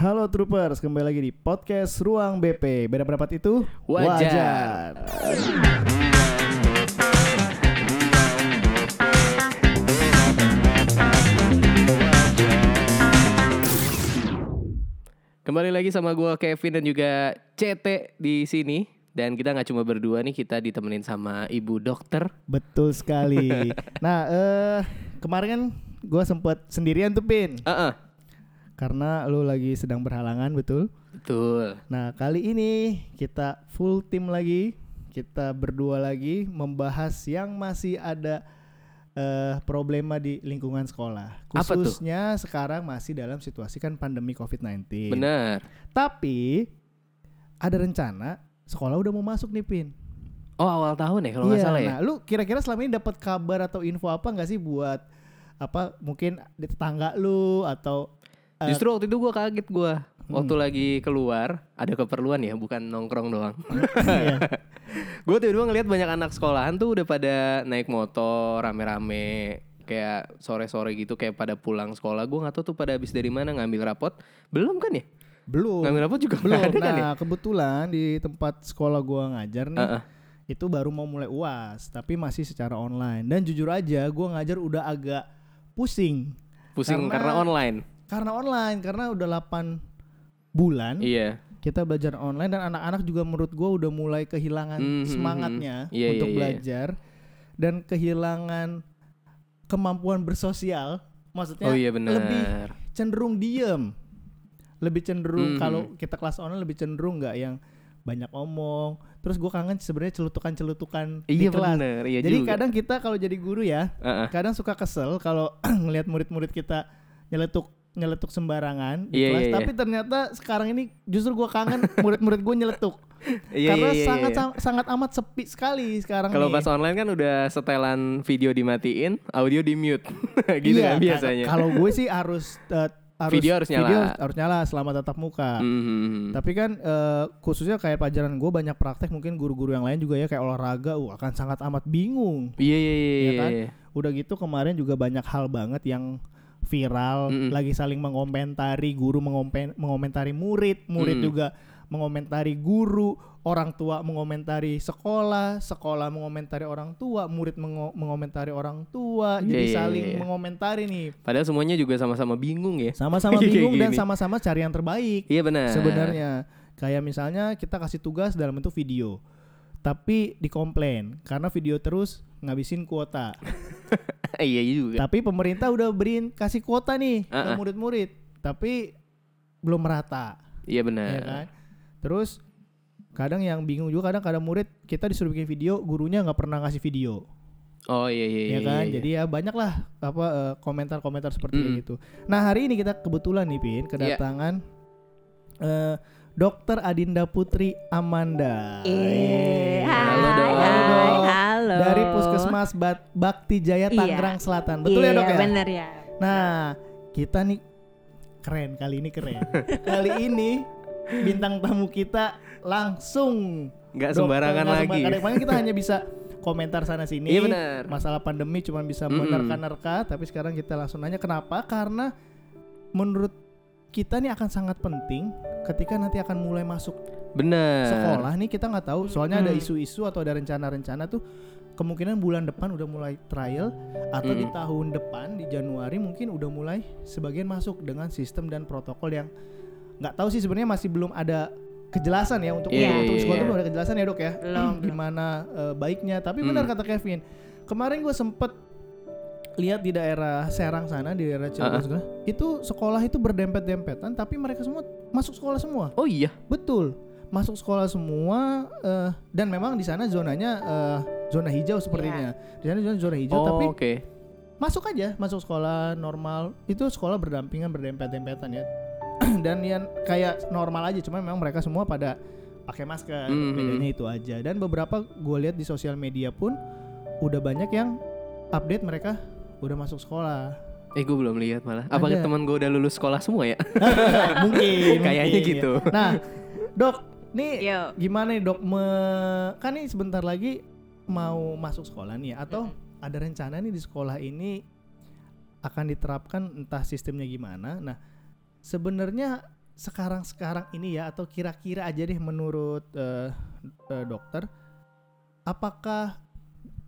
Halo Troopers, kembali lagi di podcast Ruang BP. Beda pendapat itu Wajar. Kembali lagi sama gua Kevin dan juga CT di sini dan kita nggak cuma berdua nih, kita ditemenin sama ibu dokter. Betul sekali. nah, eh kemarin kan gue sempet sendirian tuh Pin, Heeh. Karena lu lagi sedang berhalangan, betul? Betul. Nah, kali ini kita full tim lagi, kita berdua lagi membahas yang masih ada eh problema di lingkungan sekolah. Apa tuh? Khususnya sekarang masih dalam situasi kan pandemi COVID-19. Benar. Tapi ada rencana sekolah udah mau masuk nih Pin. Oh awal tahun ya kalau nggak Iya, salah ya. Nah, lu kira-kira selama ini dapat kabar atau info apa nggak sih buat apa mungkin di tetangga lu atau eh, Justru waktu itu gua kaget gua Hmm. waktu lagi keluar ada keperluan ya bukan nongkrong doang. Iya. gue tiba-tiba ngeliat banyak anak sekolahan tuh udah pada naik motor rame-rame kayak sore-sore gitu kayak pada pulang sekolah gue nggak tahu tuh pada habis dari mana ngambil rapot belum kan ya belum ngambil rapot juga belum. ada kan ya Nah, kebetulan di tempat sekolah gua ngajar nih Heeh. itu baru mau mulai UAS, tapi masih secara online. Dan jujur aja gua ngajar udah agak pusing pusing Karena- karena, online karena online karena udah 8 bulan iya kita belajar online dan anak-anak juga menurut gua udah mulai kehilangan Mhm, semangatnya Iya, untuk iya, iya. belajar dan kehilangan kemampuan bersosial. Maksudnya oh iya lebih benar cenderung diem, lebih cenderung Mhm. kalau kita kelas online lebih cenderung nggak yang banyak omong. Terus gue kangen sebenarnya celutukan-celutukan di iya kelas. benar iya Jadi juga kadang kita kalau jadi guru ya, Heeh. kadang suka kesel kalau ngelihat murid-murid kita nyeletuk nyeletuk sembarangan di Iya, kelas. iya, Tapi ternyata sekarang ini justru gue kangen murid-murid gue nyeletuk. Iya, Karena iya, iya, sangat sang- sangat amat sepi sekali sekarang kalau pas online kan udah setelan video dimatiin audio di mute gitu Iya, kan biasanya Kalau gue sih harus eh, harus Video harus nyala. video harus nyala selama tatap muka. Mhm. Tapi kan eh, khususnya kayak pelajaran gue banyak praktek mungkin guru-guru yang lain juga ya kayak olahraga uh, akan sangat amat bingung. iya iya iya Iya kan? iya. Udah gitu kemarin juga banyak hal banget yang viral Mm-mm. lagi saling mengomentari guru mengompen, mengomentari murid, murid Mm. juga mengomentari guru, orang tua mengomentari sekolah, sekolah mengomentari orang tua, murid mengo- mengomentari orang tua. Iya, Jadi iya, saling iya. mengomentari nih. padahal semuanya juga sama-sama bingung ya Sama-sama bingung dan sama-sama cari yang terbaik. iya benar sebenarnya kayak misalnya kita kasih tugas dalam bentuk video tapi dikomplain karena video terus ngabisin kuota iya juga tapi pemerintah udah beriin kasih kuota nih ke Uh-uh. murid-murid tapi belum merata iya benar ya kan terus kadang yang bingung juga kadang kadang murid kita disuruh bikin video gurunya nggak pernah ngasih video Oh iya iya ya iya. kan iya. jadi ya banyak lah apa eh, komentar-komentar seperti Mm. itu nah hari ini kita kebetulan nih Iya. pin kedatangan eh, Dokter Adinda Putri Amanda Eh, hai, Halo, Dok. hai, Dok. Halo. dari Puskesmas Bat- Bakti Jaya Iya. Tangerang Selatan betul ya Iya, dok ya bener ya. nah kita nih keren kali ini keren kali ini bintang tamu kita langsung Nggak sembarangan nggak lagi. sembarangan. Kemarin kita hanya bisa komentar sana sini. Iya benar. Masalah pandemi cuma bisa menerka-nerka, tapi sekarang kita langsung nanya kenapa? Karena menurut kita nih akan sangat penting ketika nanti akan mulai masuk Benar. sekolah nih kita nggak tahu. Soalnya ada Mm. isu-isu atau ada rencana-rencana tuh kemungkinan bulan depan udah mulai trial atau di Mm. tahun depan di Januari mungkin udah mulai sebagian masuk dengan sistem dan protokol yang nggak tahu sih sebenarnya masih belum ada kejelasan ya untuk Iya, untuk iya, sekolah itu belum ada kejelasan ya dok ya Belum. gimana eh, baiknya tapi benar Mm. kata Kevin kemarin gue sempet lihat di daerah Serang sana di daerah Cirebon Uh-uh. segala, itu sekolah itu berdempet-dempetan tapi mereka semua masuk sekolah semua Oh iya. Betul. Masuk sekolah semua eh, dan memang di sana zonanya eh, zona hijau sepertinya. Di sana zona, zona hijau oh tapi oke. masuk aja, masuk sekolah normal. Itu sekolah berdampingan berdempet-dempetan ya. dan yang kayak normal aja cuma memang mereka semua pada pakai masker. Mhm. Bedanya itu aja. Dan beberapa gue lihat di sosial media pun udah banyak yang update mereka udah masuk sekolah. Eh gue belum lihat malah. Apakah Ada. teman gue udah lulus sekolah semua ya? mungkin Kayaknya mungkin, gitu. ya. Nah, Dok, nih Yo. gimana nih dok me- kan nih sebentar lagi mau masuk sekolah nih ya, atau ada rencana nih di sekolah ini akan diterapkan entah sistemnya gimana nah sebenarnya sekarang-sekarang ini ya atau kira-kira aja deh menurut eh, eh, dokter apakah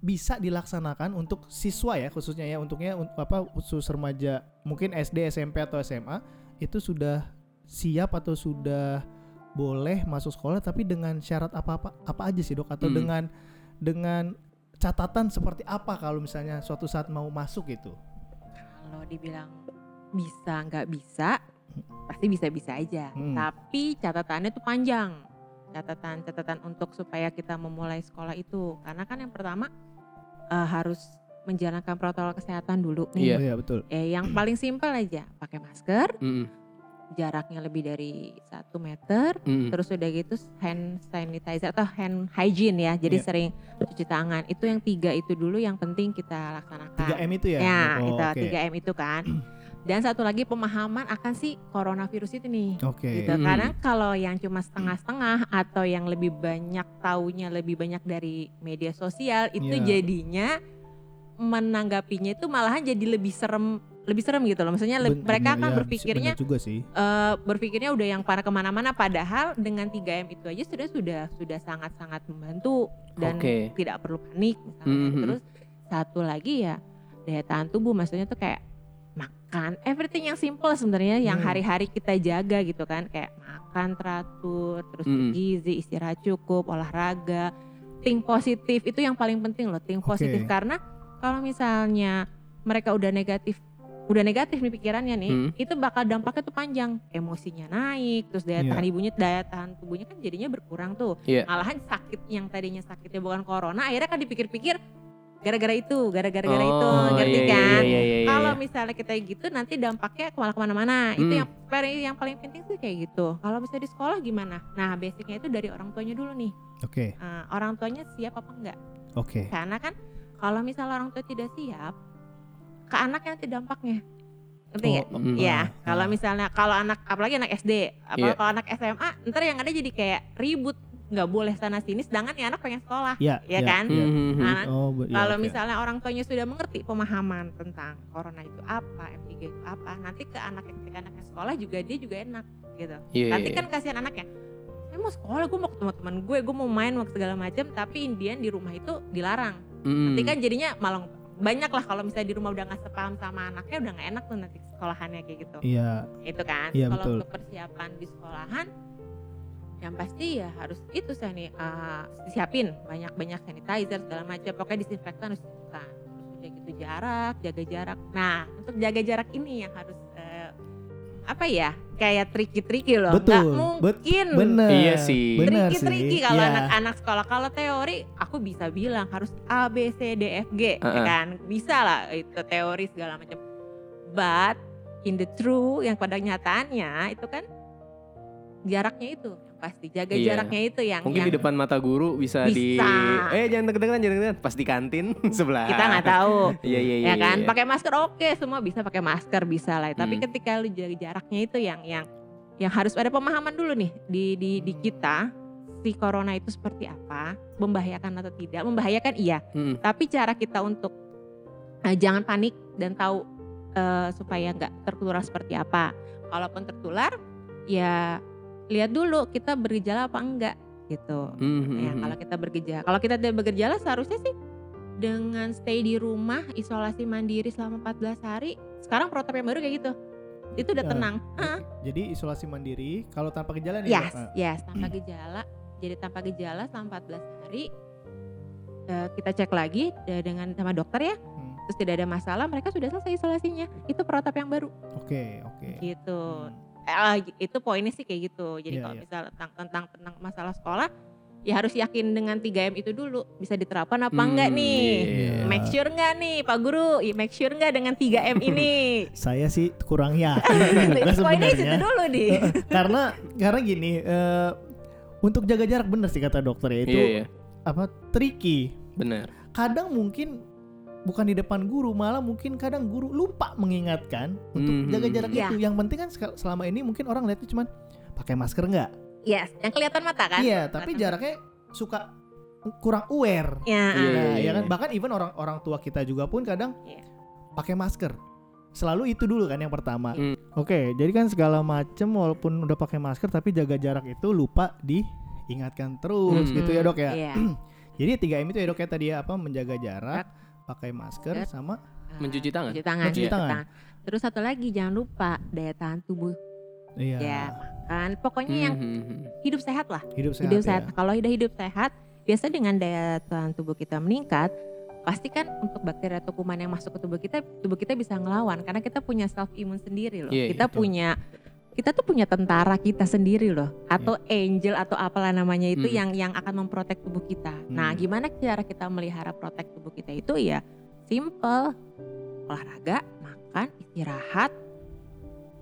bisa dilaksanakan untuk siswa ya khususnya ya untuknya un- apa khusus remaja mungkin SD, SMP atau SMA itu sudah siap atau sudah boleh masuk sekolah tapi dengan syarat apa-apa apa aja sih dok atau Hmm. dengan dengan catatan seperti apa kalau misalnya suatu saat mau masuk gitu Kalau dibilang bisa nggak bisa, pasti bisa-bisa aja. Hmm. Tapi catatannya tuh panjang. Catatan-catatan untuk supaya kita memulai sekolah itu. Karena kan yang pertama eh, harus menjalankan protokol kesehatan dulu nih. Iya. iya betul Eh, yang paling simpel aja, pakai masker, Mm-mm. jaraknya lebih dari satu meter, Mm-mm. terus udah gitu hand sanitizer atau hand hygiene ya, jadi Iya. sering cuci tangan. Itu yang tiga itu dulu yang penting kita laksanakan. 3M itu ya Ya, Oh, itu oke. 3M itu kan. Dan satu lagi pemahaman akan si coronavirus itu nih. oke Gitu. Hmm. Karena kalau yang cuma setengah-setengah atau yang lebih banyak taunya lebih banyak dari media sosial itu Iya. jadinya menanggapinya itu malahan jadi lebih serem lebih serem gitu loh. Maksudnya Ben- mereka bener, kan ya, berpikirnya juga sih eh, berpikirnya udah yang para ke mana-mana padahal dengan 3M itu aja sudah sudah sudah sangat-sangat membantu dan Oke. tidak perlu panik misalnya. Mhm. Terus satu lagi ya daya tahan tubuh maksudnya tuh kayak makan everything yang simple sebenarnya yang Hmm. hari-hari kita jaga gitu kan kayak makan teratur terus Mhm. gizi istirahat cukup olahraga think positif itu yang paling penting loh think Oke. positif karena kalau misalnya mereka udah negatif udah negatif nih pikirannya nih Hmm. itu bakal dampaknya tuh panjang emosinya naik terus daya Iya. tahan ibunya daya tahan tubuhnya kan jadinya berkurang tuh Iya. malahan sakit yang tadinya sakitnya bukan corona akhirnya kan dipikir-pikir gara-gara itu gara-gara gara itu Oh, ngerti iya, iya, kan? iya, iya, iya, kalau iya. misalnya kita gitu nanti dampaknya ke mana ke mana-mana. Itu Hmm. yang paling yang paling penting sih kayak gitu. Kalau misalnya di sekolah gimana? Nah basicnya itu dari orang tuanya dulu nih. Oke. Eh, orang tuanya siap apa enggak? Oke. Karena kan kalau misalnya orang tua tidak siap ke anak nanti dampaknya. Ngerti nggak? Oh, Mm. Iya, ah, kalau misalnya kalau anak apalagi anak SD, apa Iya. kalau anak SMA, ntar yang ada jadi kayak ribut, nggak boleh sana sini, sedangkan ya anak pengen sekolah, ya ya kan? Mhm. Nah, oh ya, kalau oke. misalnya orang tuanya sudah mengerti pemahaman tentang corona itu apa, M3 itu apa, nanti ke anak ketika anaknya sekolah juga dia juga enak gitu. Iya, nanti iya, kan kasihan anaknya, saya mau sekolah, gue mau ketemu teman gue, gue mau main, mau segala macam, tapi Indian di rumah itu dilarang. Mm. Nanti kan jadinya malah banyak lah kalau misalnya di rumah udah nggak sepaham sama anaknya udah nggak enak tuh nanti sekolahannya kayak gitu iya itu kan Iya, kalau untuk persiapan di sekolahan yang pasti ya harus itu saya nih uh, disiapin banyak-banyak sanitizer segala macam. Pokoknya disinfektan harus dilakukan terus udah gitu jarak jaga jarak. Nah untuk jaga jarak ini yang harus eh, apa ya kayak triki-triki loh. Nggak Betul, bet- mungkin. bener. Iya sih. bener triki-triki sih. kalau Iya. anak-anak sekolah. Kalau teori aku bisa bilang harus A B C D F G ya Uh-uh. kan? Bisa lah itu teori segala macam. But in the true yang pada nyatanya itu kan jaraknya itu pasti jaga Iya. jaraknya itu yang Mungkin yang di depan mata guru bisa, di Bisa. Eh jangan deket-deketan, jangan deket Pas di kantin sebelah. kita nggak tahu Iya iya iya. ya kan iya. pakai masker oke semua bisa pakai masker bisa lah tapi Hmm. ketika lu jaga jaraknya itu yang yang yang harus ada pemahaman dulu nih di di di kita si corona itu seperti apa membahayakan atau tidak membahayakan iya Mm. tapi cara kita untuk eh, jangan panik dan tahu eh, supaya nggak tertular seperti apa kalaupun tertular ya lihat dulu kita bergejala apa enggak gitu Mhm. Ya, kalau kita bergejala, kalau kita tidak bergejala seharusnya sih dengan stay di rumah, isolasi mandiri selama 14 hari. Sekarang protap yang baru kayak gitu. Itu udah Ya. tenang. Hah? jadi isolasi mandiri kalau tanpa gejala nih Yes? Ah, yes, tanpa gejala. Jadi tanpa gejala selama 14 hari eh, kita cek lagi eh, dengan sama dokter ya. Hmm, Terus tidak ada masalah, mereka sudah selesai isolasinya. Itu protap yang baru oke oke gitu. Hmm. Eh, itu poinnya sih kayak gitu. Jadi Iya, kalau iya. misal tentang, tentang tentang masalah sekolah, ya harus yakin dengan 3M itu dulu bisa diterapkan apa Hmm, enggak nih. iya. Make sure enggak nih Pak Guru, make sure enggak dengan 3M ini. saya sih kurang yakin juga Poinnya sebenarnya dulu nih. karena karena gini eh, untuk jaga jarak bener sih kata dokter ya itu Iya iya. apa tricky Benar. kadang mungkin bukan di depan guru malah mungkin kadang guru lupa mengingatkan untuk Mhm. jaga jarak Iya. itu yang penting kan selama ini mungkin orang lihatnya cuman pakai masker nggak Yes, yang kelihatan mata kan? iya tapi jaraknya suka kurang aware Ya, Iya, nah, iya, ya kan iya. bahkan even orang orang tua kita juga pun kadang Iya. pakai masker selalu itu dulu kan yang pertama. Hmm. Oke, jadi kan segala macem walaupun udah pakai masker tapi jaga jarak itu lupa diingatkan terus Hmm. gitu ya dok ya. Iya. Jadi 3M itu ya dok ya tadi ya apa menjaga jarak, pakai masker Masker. sama Mencuci tangan. Cuci tangan. Mencuci cuci tangan. Terus satu lagi jangan lupa daya tahan tubuh. iya Ya, kan pokoknya yang Mhm. hidup sehat lah. hidup sehat. hidup ya. sehat. Kalau udah hidup sehat, biasa dengan daya tahan tubuh kita meningkat, pasti kan untuk bakteri atau kuman yang masuk ke tubuh kita, tubuh kita bisa ngelawan karena kita punya self imun sendiri loh. Iya, kita betul. punya kita tuh punya tentara kita sendiri loh atau angel atau apalah namanya itu Hmm. yang yang akan memprotek tubuh kita. Nah, Hmm. gimana cara kita melihara protek tubuh kita itu ya simple. Olahraga, makan, istirahat,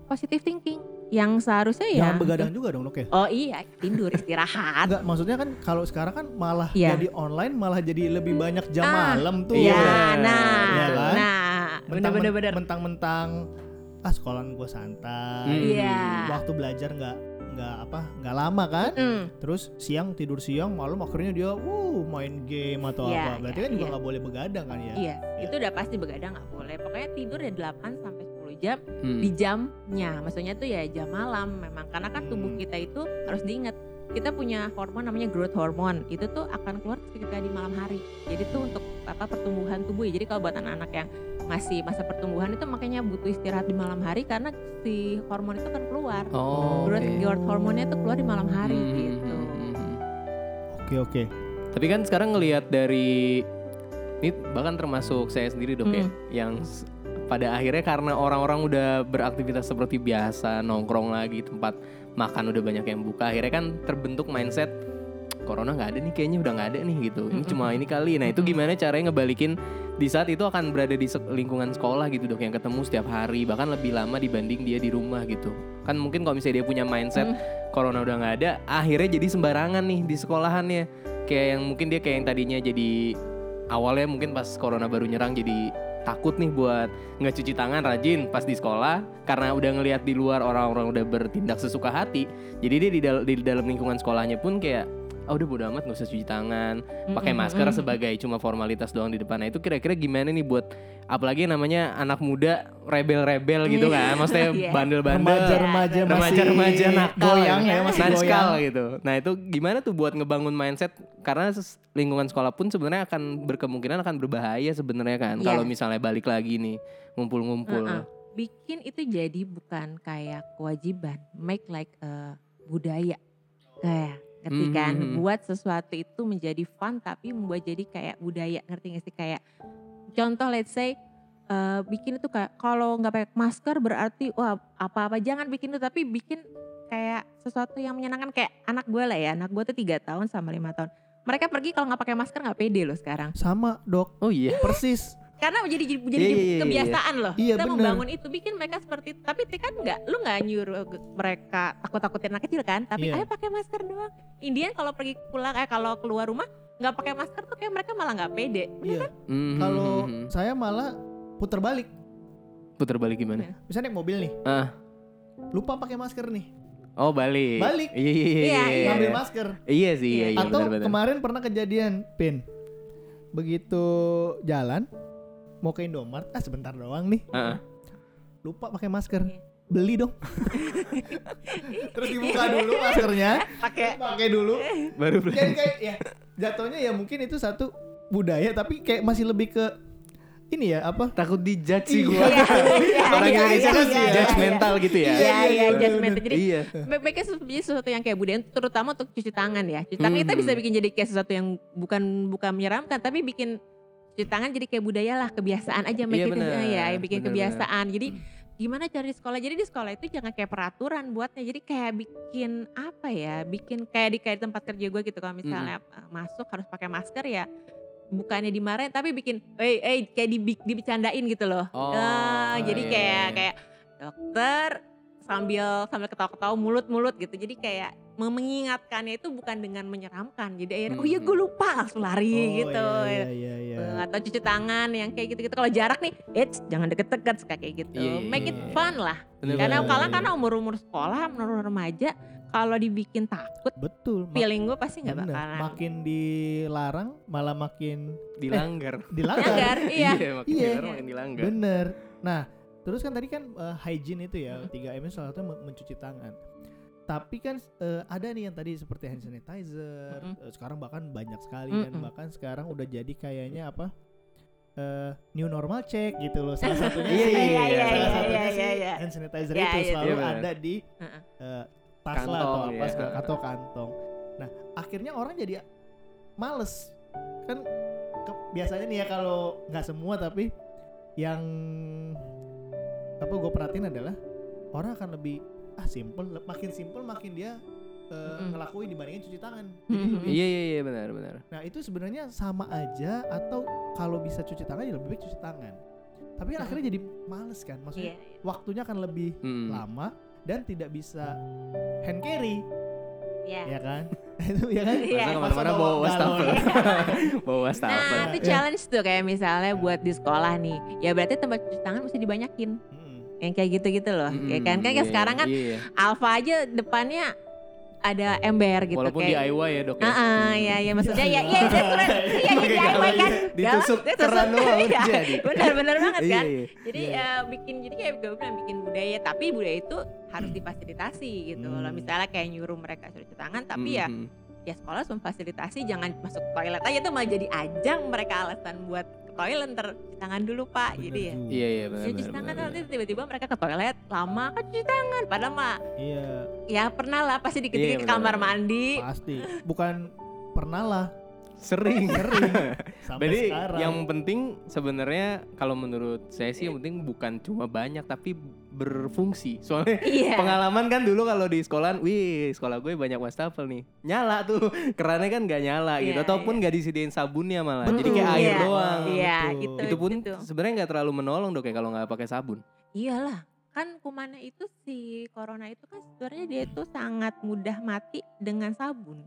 positive thinking. Yang seharusnya ya Jangan begadang juga dong ya. Oh iya, tidur, istirahat. Enggak, maksudnya kan kalau sekarang kan malah Iya. jadi online malah jadi lebih banyak jam Ah, malam tuh. Iya. Ya, nah, Iya kan? nah, bener-bener bener. Mentang-mentang ah sekolahan gue santai. Hmm. Iya. Waktu belajar nggak nggak apa nggak lama kan. Mm, Terus siang tidur siang, malam akhirnya dia wuh main game atau Iya, apa. Berarti iya, kan juga iya. nggak boleh begadang kan ya. Iya, itu udah pasti begadang nggak boleh. Pokoknya tidur ya 8 sampai 10 jam Hmm. di jamnya. Maksudnya tuh ya jam malam memang karena kan tubuh Hmm. kita itu harus diingat kita punya hormon namanya growth hormone itu tuh akan keluar ketika di malam hari jadi tuh untuk apa pertumbuhan tubuh ya jadi kalau buat anak-anak yang masih masa pertumbuhan itu makanya butuh istirahat di malam hari karena si hormon itu kan keluar Oh. growth, oke. growth hormonnya tuh keluar di malam hari Hmm, gitu hmm, hmm, hmm. Oke oke. Tapi kan sekarang ngelihat dari ini bahkan termasuk saya sendiri dok ya, Hmm. yang s- pada akhirnya karena orang-orang udah beraktivitas seperti biasa, nongkrong lagi tempat makan udah banyak yang buka, akhirnya kan terbentuk mindset corona nggak ada nih kayaknya udah nggak ada nih gitu. Ini cuma ini kali. Nah itu gimana caranya ngebalikin di saat itu akan berada di lingkungan sekolah gitu dok yang ketemu setiap hari bahkan lebih lama dibanding dia di rumah gitu. Kan mungkin kalau misalnya dia punya mindset Mm. corona udah nggak ada, akhirnya jadi sembarangan nih di sekolahannya kayak yang mungkin dia kayak yang tadinya jadi awalnya mungkin pas corona baru nyerang jadi takut nih buat nggak cuci tangan rajin pas di sekolah karena udah ngelihat di luar orang-orang udah bertindak sesuka hati jadi dia di, dal- di dalam lingkungan sekolahnya pun kayak ah udah bodo amat nggak usah cuci tangan pakai masker mm-mm. sebagai cuma formalitas doang di depan nah itu kira-kira gimana nih buat apalagi namanya anak muda rebel-rebel gitu kan maksudnya Iya. bandel-bandel Remaja-remaja masih remaja-remaja nakal goyang ya masih Nakal gitu. Nah itu gimana tuh buat ngebangun mindset karena lingkungan sekolah pun sebenarnya akan berkemungkinan akan berbahaya sebenarnya kan Iya. kalau misalnya balik lagi nih ngumpul-ngumpul. Uh-uh. bikin itu jadi bukan kayak kewajiban make like a budaya kayak ngerti kan Mhm. buat sesuatu itu menjadi fun tapi membuat jadi kayak budaya ngerti gak sih kayak contoh let's say eh, bikin itu kayak kalau nggak pakai masker berarti wah apa-apa jangan bikin itu tapi bikin kayak sesuatu yang menyenangkan kayak anak gue lah ya anak gue tuh tiga tahun sama lima tahun mereka pergi kalau nggak pakai masker nggak pede loh sekarang Sama dok, Oh iya. persis. Karena jadi jadi Iya, iya, iya, kebiasaan loh Iya, kita bener. membangun itu bikin mereka seperti itu tapi itu kan nggak lu nggak nyuruh mereka takut takutin anak kecil kan tapi Iya. ayo pakai masker doang Indian kalau pergi pulang eh kalau keluar rumah nggak pakai masker tuh kayak mereka malah nggak pede Iya. Mhm, Kalau mhm. saya malah puter balik. puter balik gimana? Misalnya naik mobil nih, Ah. lupa pakai masker nih, Oh balik. Balik. Iya iya iya. Iya, iya, iya. ngambil iya. masker. Iya sih iya, iya Atau benar-benar. kemarin pernah kejadian, Pin. Begitu jalan mau ke Indomart, ah sebentar doang nih, Heeh. lupa pakai masker. Iya. Beli dong. Terus dibuka dulu maskernya, pakai pakai dulu. Baru beli. Jadi kayak ya jatuhnya ya mungkin itu satu budaya tapi kayak masih lebih ke ini ya apa? Takut dijudge sih gua. Iya, iya, Orang iya, Indonesia iya, kan iya, iya. judgmental gitu ya. iya iya iya, judgment bener, jadi Iya. sesuatu, jadi sesuatu yang kayak budaya terutama untuk cuci tangan ya cuci tangan kita Mhm. bisa bikin jadi kayak sesuatu yang bukan bukan menyeramkan tapi bikin cuci tangan jadi kayak budaya lah kebiasaan aja make Iya, it- bener. ya bikin Bener, kebiasaan. Jadi gimana cara di sekolah? Jadi di sekolah itu jangan kayak peraturan buatnya. Jadi kayak bikin apa ya? Bikin kayak di kayak di tempat kerja gue gitu. Kalau misalnya uh, masuk harus pakai masker ya bukannya dimarahin tapi bikin eh eh kayak dibi- dibicandain gitu loh. Oh, Eh, jadi iya, kayak iya. kayak dokter sambil sambil ketawa-ketawa mulut-mulut gitu. Jadi kayak mengingatkannya itu bukan dengan menyeramkan jadi akhirnya oh iya gue lupa langsung lari Oh, gitu Iya iya iya. Eh, atau cuci tangan yang kayak gitu-gitu kalau jarak nih eits jangan deket-deket kayak gitu Iya, iya, make it iya. fun lah Bener, karena bener, kalau bener. karena umur-umur sekolah umur remaja kalau dibikin takut Betul. feeling gue pasti nggak bener. bakalan Makin dilarang malah makin dilanggar. dilanggar. Nyanggar, iya makin Iya. dilarang makin dilanggar. Bener. Nah, terus kan tadi kan eh, hygiene itu ya. 3M itu salah satunya men- mencuci tangan tapi kan eh, ada nih yang tadi seperti hand sanitizer Mm-mm. eh, sekarang bahkan banyak sekali dan Mm-mm. bahkan sekarang udah jadi kayaknya apa eh, new normal check gitu loh salah satunya Iya, sih- iya, iya, salah iya, satunya iya, sih iya, iya. hand sanitizer Iya, itu iya, selalu iya, benar. ada di Heeh. eh, tas lah atau apa iya. atau kantong nah akhirnya orang jadi males kan ke- biasanya nih ya kalau nggak semua tapi yang apa gue perhatiin adalah orang akan lebih ah simple le- makin simple makin dia eh, Mm-mm. ngelakuin dibandingin cuci tangan lebih Iya iya iya benar benar. nah itu sebenarnya sama aja atau kalau bisa cuci tangan ya lebih baik cuci tangan tapi kan akhirnya jadi males kan maksudnya Iya, iya. waktunya akan lebih Mm. lama dan tidak bisa hand carry Iya. ya kan itu ya kan Iya. Masa Masa ke mana-mana bawa wastafel. bawa wastafel. Nah, itu Iya. challenge tuh kayak misalnya buat di sekolah nih. Ya berarti tempat cuci tangan mesti dibanyakin. Yang kayak gitu-gitu loh. ya kan? Kan iya, sekarang kan iya, iya. Alfa aja depannya ada ember gitu Walaupun kayak DIY ya dok ya. Ah, ah, ya, ya maksudnya ya, ya, that's right. Iya, ya, DIY galon kan. ditusuk keran doang Iya, jadi. Benar-benar banget Iya kan. iya. Jadi Iya. eh, bikin jadi kayak gue bilang bikin budaya, tapi budaya itu harus difasilitasi gitu Hmm. loh. Misalnya kayak nyuruh mereka cuci tangan, tapi ya Mm, mm. ya sekolah harus memfasilitasi jangan masuk toilet aja tuh malah jadi ajang mereka alasan buat toilet ntar cuci tangan dulu pak. Bener jadi ya. Iya iya benar cuci benar. tangan nanti tiba-tiba mereka ke toilet lama kan cuci tangan. Padahal mah iya. ya pernah lah pasti dikit-dikit Iya, ke kamar mandi. Pasti. Bukan pernah lah Sering. sering sampai Berarti sekarang yang penting sebenarnya kalau menurut saya sih yang penting bukan cuma banyak tapi berfungsi. Soalnya iya pengalaman kan dulu kalau di sekolahan, wih sekolah gue banyak wastafel nih, nyala tuh kerannya kan nggak nyala gitu, Iya, ataupun iya. nggak disediain sabunnya malah, jadi kayak Mm, air iya. doang. iya Betul. itu Itu pun itu. sebenarnya nggak terlalu menolong dok ya kalau nggak pakai sabun. iyalah kan kumannya itu si corona itu kan sebenarnya dia itu sangat mudah mati dengan sabun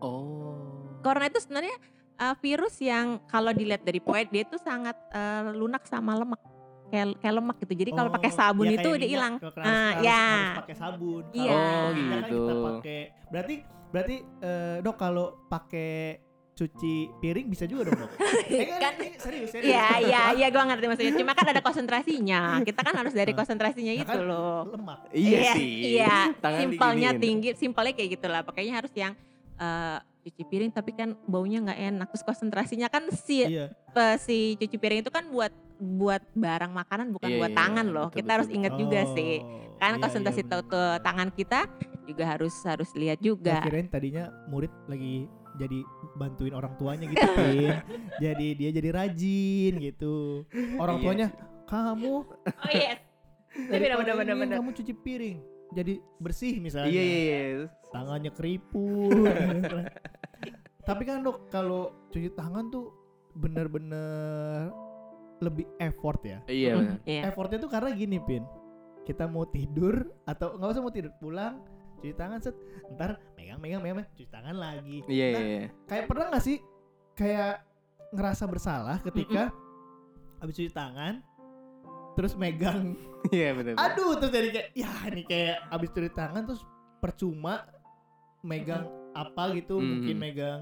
Oh. corona itu sebenarnya uh, virus yang kalau dilihat dari poet dia itu sangat uh, lunak sama lemak. Kayak kayak lemak gitu. Jadi kalau Oh, pakai sabun ya itu minyak, hilang. kalau Ah, harus, ya. harus pakai sabun. Iya. Oh, kan kita gitu. pakai. Berarti berarti eh, dok kalau pakai cuci piring bisa juga dong dok? Eh, kan, kan. ini serius serius. Iya iya iya gue ngerti maksudnya. Cuma kan ada konsentrasinya. Kita kan harus dari konsentrasinya Nah, itu kan loh. lemak. Iya sih. iya. Tangan simpelnya tinggi simpelnya kayak gitulah. Pakainya harus yang eh, cuci piring tapi kan baunya nggak enak. Terus konsentrasinya kan si iya. si cuci piring itu kan buat buat barang makanan bukan Iya, buat iya, tangan iya, loh. betul, kita betul, harus ingat juga Oh, sih. Kan iya, konsentrasi iya, ke tangan kita juga harus harus lihat juga. Gua kirain tadinya murid lagi jadi bantuin orang tuanya gitu Pin. jadi dia jadi rajin gitu. Orang Iya. tuanya kamu oh yes daripada bener, bener, ini bener. kamu cuci piring jadi bersih misalnya Iya iya iya. tangannya keriput tapi kan dok kalau cuci tangan tuh bener-bener lebih effort ya Iya benar. Iya. effortnya tuh karena gini pin kita mau tidur atau nggak usah mau tidur pulang cuci tangan set ntar megang megang megang megang, cuci tangan lagi Iya Nah, iya. iya. kayak pernah nggak sih kayak ngerasa bersalah ketika habis cuci tangan terus megang Iya benar. benar. aduh terus jadi kayak ya ini kayak habis cuci tangan terus percuma megang apa gitu Mhm. mungkin megang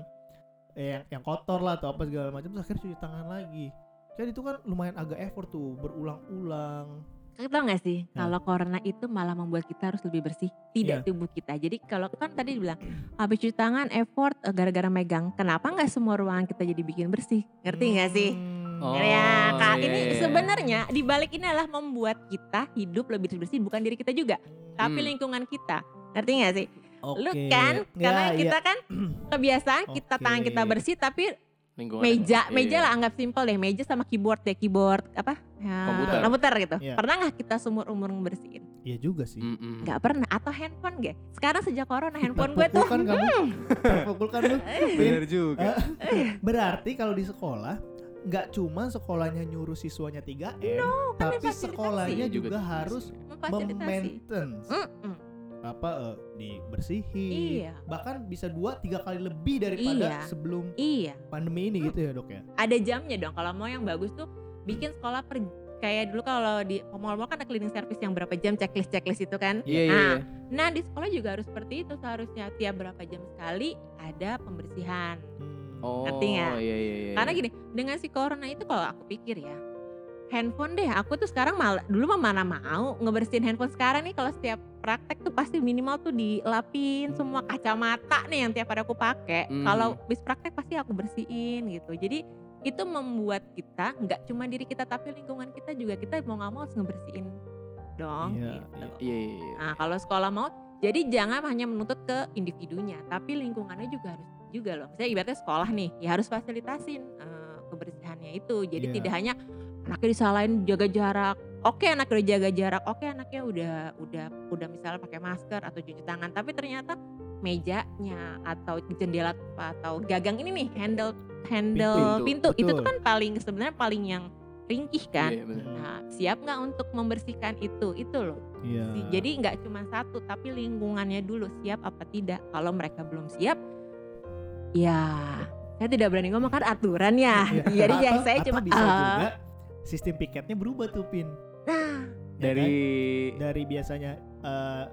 eh, yang yang kotor lah atau apa segala macam terus akhirnya cuci tangan lagi kan itu kan lumayan agak effort tuh berulang-ulang Kau tau gak sih Nah. kalau corona itu malah membuat kita harus lebih bersih tidak Iya. tubuh kita jadi kalau kan tadi dibilang habis cuci tangan effort eh, gara-gara megang kenapa nggak semua ruangan kita jadi bikin bersih ngerti nggak sih Hmm. Oh, ya kak iya, ini iya. sebenarnya di balik ini adalah membuat kita hidup lebih bersih bukan diri kita juga tapi Hmm. lingkungan kita ngerti gak sih Oke. lu kan karena Ya, ya. kita kan kebiasaan kita tangan kita bersih tapi Lingkungan meja meja iya. lah anggap simpel deh meja sama keyboard deh keyboard apa ya, Komputer. komputer gitu Iya. pernah nggak kita seumur umur bersihin Iya juga sih. Mm-mm. nggak pernah atau handphone gak sekarang sejak corona handphone gue Terpukul tuh kan kamu. Terpukul kan lu. Bener juga. Berarti kalau di sekolah nggak cuma sekolahnya nyuruh siswanya 3M, kan tapi sekolahnya juga, Juga harus Mm-mm. apa eh, dibersihin. Iya. Bahkan bisa dua tiga kali lebih daripada Iya. sebelum iya pandemi ini gitu ya dok ya. ada jamnya dong kalau mau yang bagus tuh bikin sekolah per kayak dulu kalau di mall-mall kan ada cleaning service yang berapa jam checklist checklist itu kan Iya iya. Nah, iya. nah di sekolah juga harus seperti itu seharusnya tiap berapa jam sekali ada pembersihan Hmm. Oh ngerti nggak? iya iya iya. karena gini dengan si corona itu kalau aku pikir ya handphone deh. Aku tuh sekarang malah dulu mah mana mau ngebersihin handphone sekarang nih kalau setiap praktek tuh pasti minimal tuh dilapin semua kacamata nih yang tiap hari aku pakai. Hmm. Kalau bis praktek pasti aku bersihin gitu. Jadi itu membuat kita nggak cuma diri kita tapi lingkungan kita juga kita mau nggak mau harus ngebersihin dong. Iya, gitu. Iya, iya, iya. Nah kalau sekolah mau jadi jangan hanya menuntut ke individunya tapi lingkungannya juga harus juga loh. Misalnya ibaratnya sekolah nih ya harus fasilitasin eh, kebersihannya itu. Jadi Iya. tidak hanya anaknya disalahin jaga jarak. Oke anaknya udah jaga jarak. Oke anaknya udah udah udah misalnya pakai masker atau cuci tangan. Tapi ternyata mejanya atau jendela atau gagang ini nih handle handle Pintu, pintu, itu betul. tuh kan paling sebenarnya paling yang ringkih kan. Iya, bener. Nah, siap nggak untuk membersihkan itu? Itu loh. Iya. Si- Jadi nggak cuma satu, tapi lingkungannya dulu siap apa tidak. Kalau mereka belum siap, ya saya tidak berani ngomong kan aturan ya. Iya. Jadi ya saya atau cuma bisa ah, juga sistem piketnya berubah tuh pin. nah Ya Dari kan? dari biasanya eh,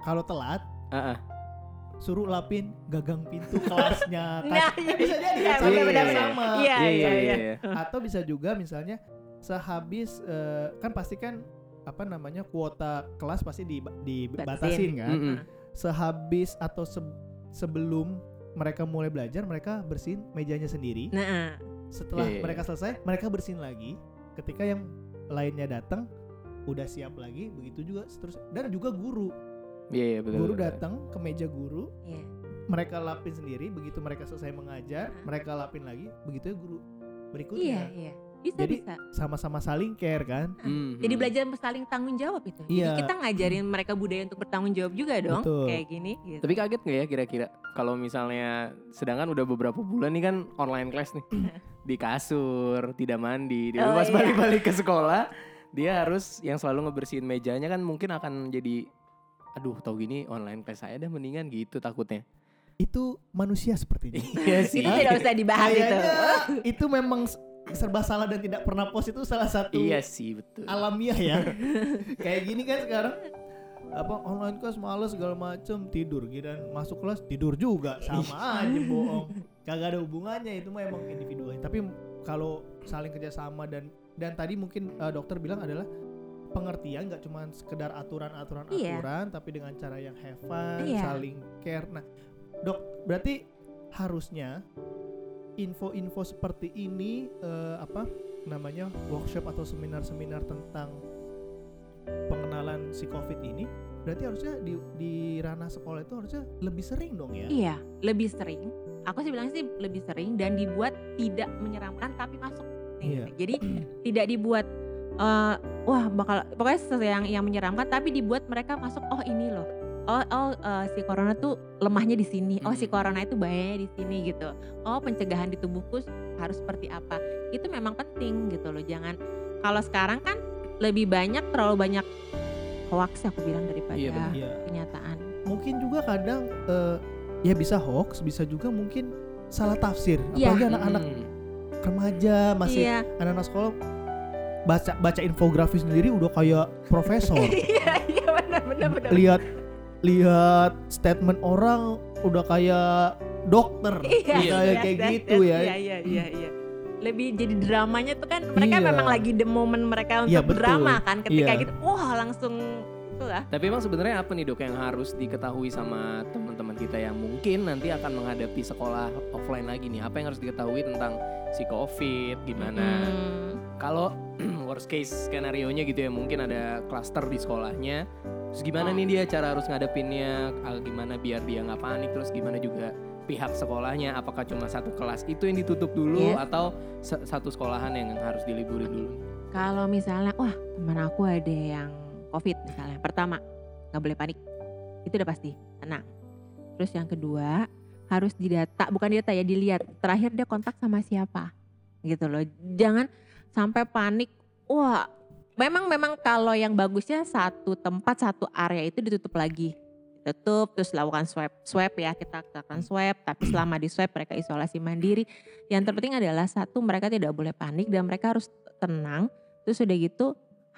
kalau telat Ah, ah. suruh lapin gagang pintu kelasnya kan. Nah, iya, bisa jadi iya, kan sampai benar-benar. sama. Iya, iya, iya. Atau bisa juga misalnya sehabis eh, kan pasti kan apa namanya kuota kelas pasti di, dibatasin kan. Mm-mm. Sehabis atau se- sebelum mereka mulai belajar mereka bersihin mejanya sendiri. Nah, Setelah iya, mereka selesai mereka bersihin lagi. Ketika yang lainnya datang udah siap lagi begitu juga terus dan juga guru Iya, iya, betul. guru datang ke meja guru iya. mereka lapin sendiri begitu mereka selesai mengajar Hah? mereka lapin lagi begitu ya guru Iya, berikutnya iya. Bisa, Jadi, bisa. sama-sama saling care kan Mhm. Jadi belajar saling tanggung jawab itu. Jadi Iya. kita ngajarin mereka budaya untuk bertanggung jawab juga dong. Betul. Kayak gini. Gitu. Tapi kaget nggak ya kira-kira kalau misalnya sedangkan udah beberapa bulan nih kan online class nih di kasur tidak mandi dia Oh, pas iya. balik-balik ke sekolah dia harus yang selalu ngebersihin mejanya kan mungkin akan jadi aduh tau gini online class saya dah mendingan gitu takutnya itu manusia sepertinya iya sih itu tidak usah dibahas itu. Kayaknya itu memang serba salah dan tidak pernah pos itu salah satu iya sih betul. alamiah ya. Kayak gini kan sekarang apa online kelas males segala macem tidur kira masuk kelas tidur juga sama aja bohong. Kagak ada hubungannya itu mah emang individualnya tapi kalau saling kerjasama dan dan tadi mungkin eh, dokter bilang adalah pengertian nggak cuma sekedar aturan-aturan Iya. aturan tapi dengan cara yang have fun Iya. saling care. Nah dok berarti harusnya info-info seperti ini eh, apa namanya workshop atau seminar-seminar tentang pengenalan si covid ini berarti harusnya di di ranah sekolah itu harusnya lebih sering dong ya Iya, lebih sering. Aku sih bilang sih lebih sering dan dibuat tidak menyeramkan tapi masuk. Iya. Jadi tidak dibuat eh, wah bakal pokoknya yang yang menyeramkan tapi dibuat mereka masuk oh ini loh. Oh oh eh, si corona tuh lemahnya di sini. Oh si corona itu bahayanya di sini gitu. Oh pencegahan di tubuhku harus seperti apa. Itu memang penting gitu loh. Jangan kalau sekarang kan lebih banyak terlalu banyak hoax aku bilang daripada Iya. Iya. kenyataan. mungkin juga kadang eh, ya bisa hoax bisa juga mungkin salah tafsir Iya. apalagi anak-anak Mhm. remaja masih Iya. anak-anak sekolah baca baca infografis sendiri udah kayak profesor Iya, iya benar benar benar. lihat lihat statement orang udah kayak dokter Iya, kayak iya, kayak iya, gitu iya, ya Iya, iya, iya, iya. Lebih jadi dramanya tuh kan mereka Iya. memang lagi the moment mereka untuk Iya, betul. drama kan ketika Iya. gitu wah langsung itu lah. Tapi emang sebenarnya apa nih dok yang harus diketahui sama teman-teman kita yang mungkin nanti akan menghadapi sekolah offline lagi nih? Apa yang harus diketahui tentang si COVID? Gimana? Hmm, Kalau worst case skenario nya gitu ya mungkin ada klaster di sekolahnya. Terus gimana nih dia cara harus ngadepinnya? Gimana biar dia nggak panik? Terus gimana juga pihak sekolahnya? Apakah cuma satu kelas itu yang ditutup dulu Iya. atau satu sekolahan yang harus diliburin dulu? Kalau misalnya wah teman aku ada yang covid misalnya. Pertama nggak boleh panik. Itu udah pasti tenang. Terus yang kedua harus didata bukan didata ya dilihat terakhir dia kontak sama siapa gitu loh. Jangan sampai panik. Wah memang memang kalau yang bagusnya satu tempat satu area itu ditutup lagi. Tutup terus lakukan swab swab ya. Kita akan swab tapi selama di swab mereka isolasi mandiri. Yang terpenting adalah satu mereka tidak boleh panik dan mereka harus tenang. Terus udah gitu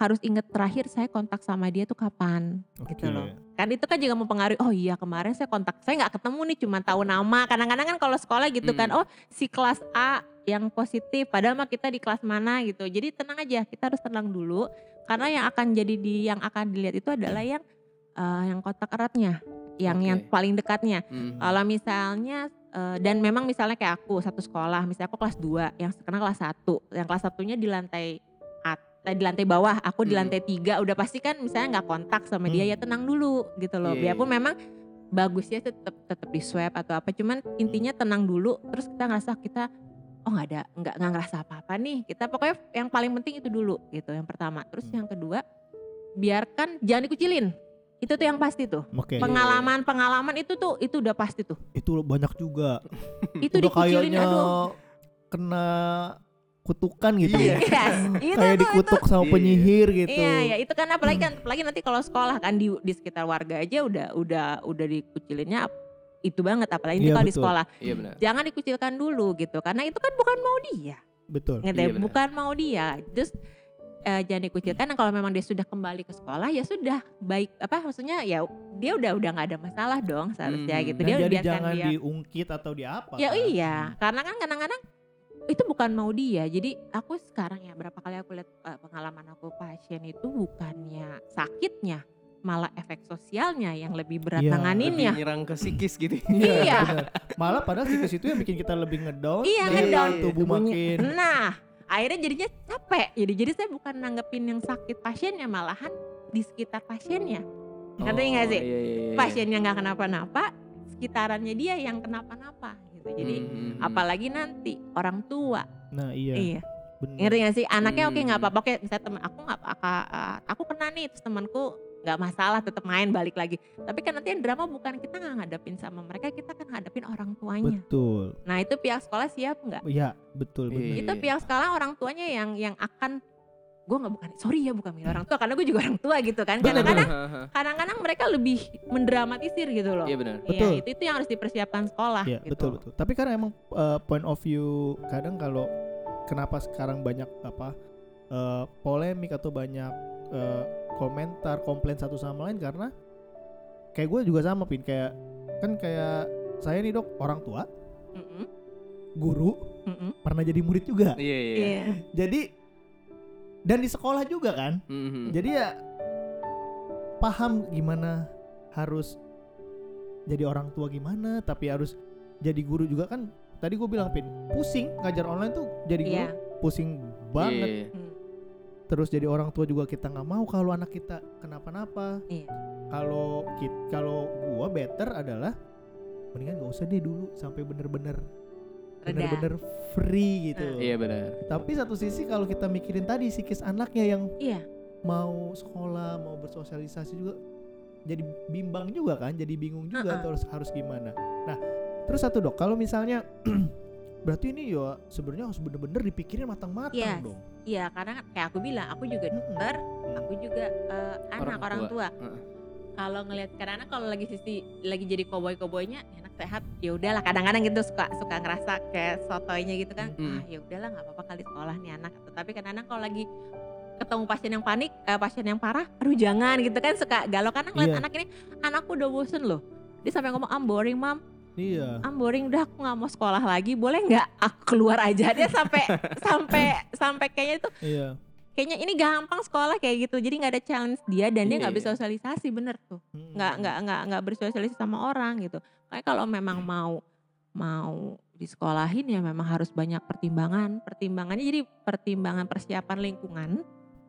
harus ingat terakhir saya kontak sama dia tuh kapan gitu Oke. loh. Kan itu kan juga mempengaruhi oh iya kemarin saya kontak saya nggak ketemu nih cuma tahu nama. Kadang-kadang kan kalau sekolah gitu kan Hmm. oh si kelas A yang positif padahal mah kita di kelas mana gitu jadi tenang aja kita harus tenang dulu karena yang akan jadi di yang akan dilihat itu adalah yang eh, yang kontak eratnya yang Oke. yang paling dekatnya Hmm. kalau misalnya eh, dan memang misalnya kayak aku satu sekolah, misalnya aku kelas 2, yang sekarang kelas 1. Yang kelas satunya di lantai at- eh, di lantai bawah, aku di Hmm. lantai 3 udah pasti kan misalnya nggak kontak sama dia Hmm. ya tenang dulu gitu loh. Iya, Biarpun iya. memang bagusnya tetap tetap di swab atau apa, cuman intinya tenang dulu terus kita ngerasa kita oh nggak ada nggak nggak ngerasa apa-apa nih. Kita pokoknya yang paling penting itu dulu gitu yang pertama. Terus Hmm. yang kedua biarkan jangan dikucilin. Itu tuh yang pasti tuh. Oke. Pengalaman-pengalaman itu tuh itu udah pasti tuh. Itu banyak juga. Itu Udah dikucilin aduh. kena kutukan gitu. Iya. Yes, itu Kayak tuh, dikutuk sama Iya. penyihir gitu. Iya, ya itu kan apalagi kan apalagi nanti kalau sekolah kan di di sekitar warga aja udah udah udah dikucilinnya itu banget apalagi Iya, kalau di sekolah. Iya benar. Jangan dikucilkan dulu gitu karena itu kan bukan mau dia. Betul. Iya, ya, benar. bukan mau dia. Terus eh, jangan dikucilkan dan kalau memang dia sudah kembali ke sekolah ya sudah baik apa maksudnya ya dia udah udah nggak ada masalah dong seharusnya Hmm. gitu Dan dia jadi jangan dia diungkit atau di apa. Ya kan? iya, karena kan kadang-kadang itu bukan mau dia. Jadi aku sekarang ya berapa kali aku lihat uh, pengalaman aku pasien itu bukannya sakitnya, malah efek sosialnya yang lebih berat Iya, nanganinnya. Lebih nyerang ke psikis gitu. Iya. benar. Malah padahal situs itu yang bikin kita lebih ngedown. Iya, ngedown. Tubuh Tubuhnya- makin. Nah, akhirnya jadinya capek. Jadi jadi saya bukan nanggepin yang sakit pasiennya, malahan di sekitar pasiennya. Ngerti nggak sih? Iya, iya, iya. Pasiennya nggak kenapa-napa, sekitarannya dia yang kenapa-napa gitu. Jadi Hmm. apalagi nanti orang tua. Nah iya. Iya. benar. ngerti gak sih anaknya oke nggak Hmm. apa-apa oke misalnya temen aku nggak apa- aku kena nih terus temanku nggak masalah tetap main balik lagi tapi kan nanti yang drama bukan kita nggak ngadepin sama mereka kita kan ngadepin orang tuanya Betul. nah itu pihak sekolah siap nggak Iya, betul Iya. benar. itu pihak sekolah orang tuanya yang yang akan gue nggak bukan sorry ya bukan milih orang tua karena gue juga orang tua gitu kan kadang-kadang kadang-kadang mereka lebih mendramatisir gitu loh Iya benar. Iya, Betul. itu itu yang harus dipersiapkan sekolah Iya, gitu. betul betul. Tapi karena emang uh, point of view kadang kalau kenapa sekarang banyak apa uh, polemik atau banyak uh, komentar komplain satu sama lain karena kayak gue juga sama pin kayak kan kayak saya nih dok orang tua Mm-mm, guru mm-mm. pernah jadi murid juga Iya iya. Iya. jadi dan di sekolah juga kan Mhm. jadi ya paham gimana harus jadi orang tua gimana tapi harus jadi guru juga kan tadi gue bilang pin pusing ngajar online tuh jadi guru Iya. pusing banget Iya, iya. Hmm. Terus jadi orang tua juga kita nggak mau kalau anak kita kenapa-napa Iya. kalau kit- kalau gua better adalah mendingan gak usah deh dulu sampai bener-bener bener-bener free gitu Ah. Iya benar. tapi satu sisi kalau kita mikirin tadi psikis anaknya yang Iya. mau sekolah mau bersosialisasi juga jadi bimbang juga kan jadi bingung juga Uh-uh. terus harus gimana nah terus satu dok kalau misalnya berarti ini ya sebenarnya harus bener-bener dipikirin matang-matang Yes. dong Iya, karena kayak aku bilang, aku juga dokter, aku juga eh, anak Orang orang tua. tua. Heeh. Kalau ngelihat kadang-kadang kalau lagi sisi lagi jadi koboi-koboinya, "Ini anak sehat, ya udahlah. Kadang-kadang gitu suka suka ngerasa kayak sotoynya gitu kan, Mm. ah ya udahlah nggak apa-apa kali sekolah nih anak. Tapi kadang-kadang kalau lagi ketemu pasien yang panik, eh, pasien yang parah, aduh jangan gitu kan suka galau karena ngeliat Iya. anak ini, anakku udah bosen loh. Dia sampai ngomong, I'm boring mam, iya. I'm boring udah aku nggak mau sekolah lagi, boleh nggak aku keluar aja? Dia sampai sampai sampai kayaknya itu iya. kayaknya ini gampang sekolah kayak gitu. Jadi nggak ada challenge dia dan dia Iya, nggak iya. bersosialisasi bener tuh. Hmm. nggak nggak nggak nggak bersosialisasi sama orang gitu. Kayak kalau memang mau mau disekolahin ya memang harus banyak pertimbangan. Pertimbangannya jadi pertimbangan persiapan lingkungan.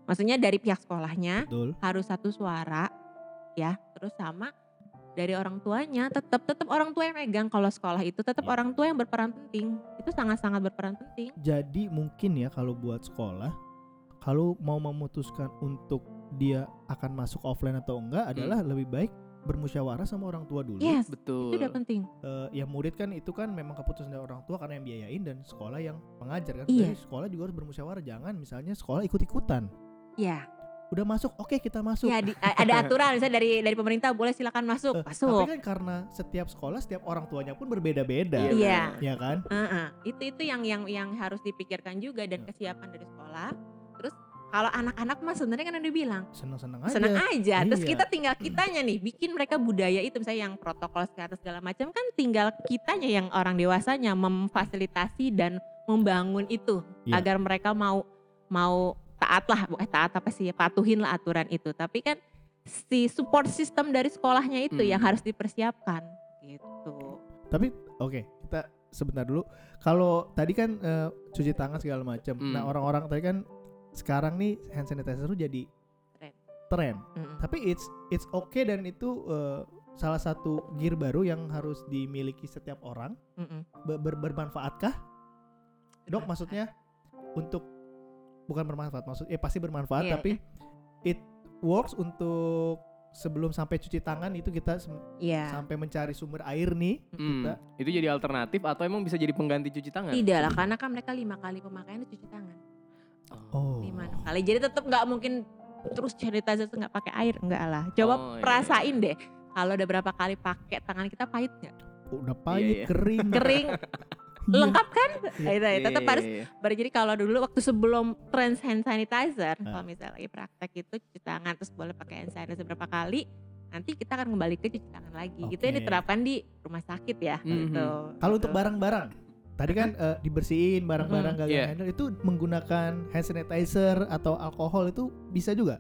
Maksudnya dari pihak sekolahnya betul. harus satu suara ya. Terus sama dari orang tuanya tetap tetap orang tua yang megang. Kalau sekolah itu tetap Ya. orang tua yang berperan penting. Itu sangat sangat berperan penting. Jadi mungkin ya kalau buat sekolah kalau mau memutuskan untuk dia akan masuk offline atau enggak adalah lebih baik bermusyawarah sama orang tua dulu. Yes Betul. itu udah penting. Eh, ya murid kan itu kan memang keputusan dari orang tua karena yang biayain dan sekolah yang mengajar kan. Iya. Jadi sekolah juga harus bermusyawarah. Jangan misalnya sekolah ikut-ikutan. Ya udah masuk oke kita masuk Ya di- ada aturan misalnya dari dari pemerintah boleh silakan masuk, Eh, masuk. tapi kan karena setiap sekolah setiap orang tuanya pun berbeda-beda Iya. ya kan Heeh. Itu itu yang yang yang harus dipikirkan juga dan Ya. kesiapan dari sekolah. Terus Kalau anak-anak mah sebenarnya kan udah bilang Seneng-seneng aja. senang aja. Terus Iya. kita tinggal kitanya nih bikin mereka budaya itu misalnya yang protokol kesehatan segala macam kan tinggal kitanya yang orang dewasanya memfasilitasi dan membangun itu Iya. agar mereka mau mau taat lah, bukan taat apa sih patuhin lah aturan itu. Tapi kan si support system dari sekolahnya itu Hmm. yang harus dipersiapkan gitu. Tapi oke, kita sebentar dulu. Kalau tadi kan eh, cuci tangan segala macam. Hmm. Nah, orang-orang tadi kan sekarang nih hand sanitizer tuh jadi Tren. tren. Mm-mm. Tapi it's it's okay dan itu eh, salah satu gear baru yang harus dimiliki setiap orang. Mm-mm. Ber- ber- bermanfaatkah? Dok, maksudnya untuk bukan bermanfaat maksud eh pasti bermanfaat Iya, tapi it works untuk sebelum sampai cuci tangan itu kita Iya. sampai mencari sumber air nih Hmm, Kita- itu jadi alternatif atau emang bisa jadi pengganti cuci tangan? Tidak lah karena kan mereka lima kali pemakaian cuci tangan. oh lima kali jadi tetap nggak mungkin terus sanitizer nggak pakai air enggak lah coba Oh, iya. perasain deh kalau udah berapa kali pakai tangan kita pahit nggak udah pahit iya. kering kering Iya. lengkap kan Iya. Itu, Iya, tetap harus iya. Baru jadi kalau dulu waktu sebelum tren hand sanitizer Ah. kalau misalnya lagi praktek itu cuci tangan terus boleh pakai hand sanitizer berapa kali nanti kita akan kembali ke cuci tangan lagi gitu yang diterapkan di rumah sakit ya Mhm. gitu Kalau untuk Gitu. barang-barang, tadi kan eh, dibersihin barang-barang Mm-mm. gagal Iya. handle itu menggunakan hand sanitizer atau alkohol itu bisa juga.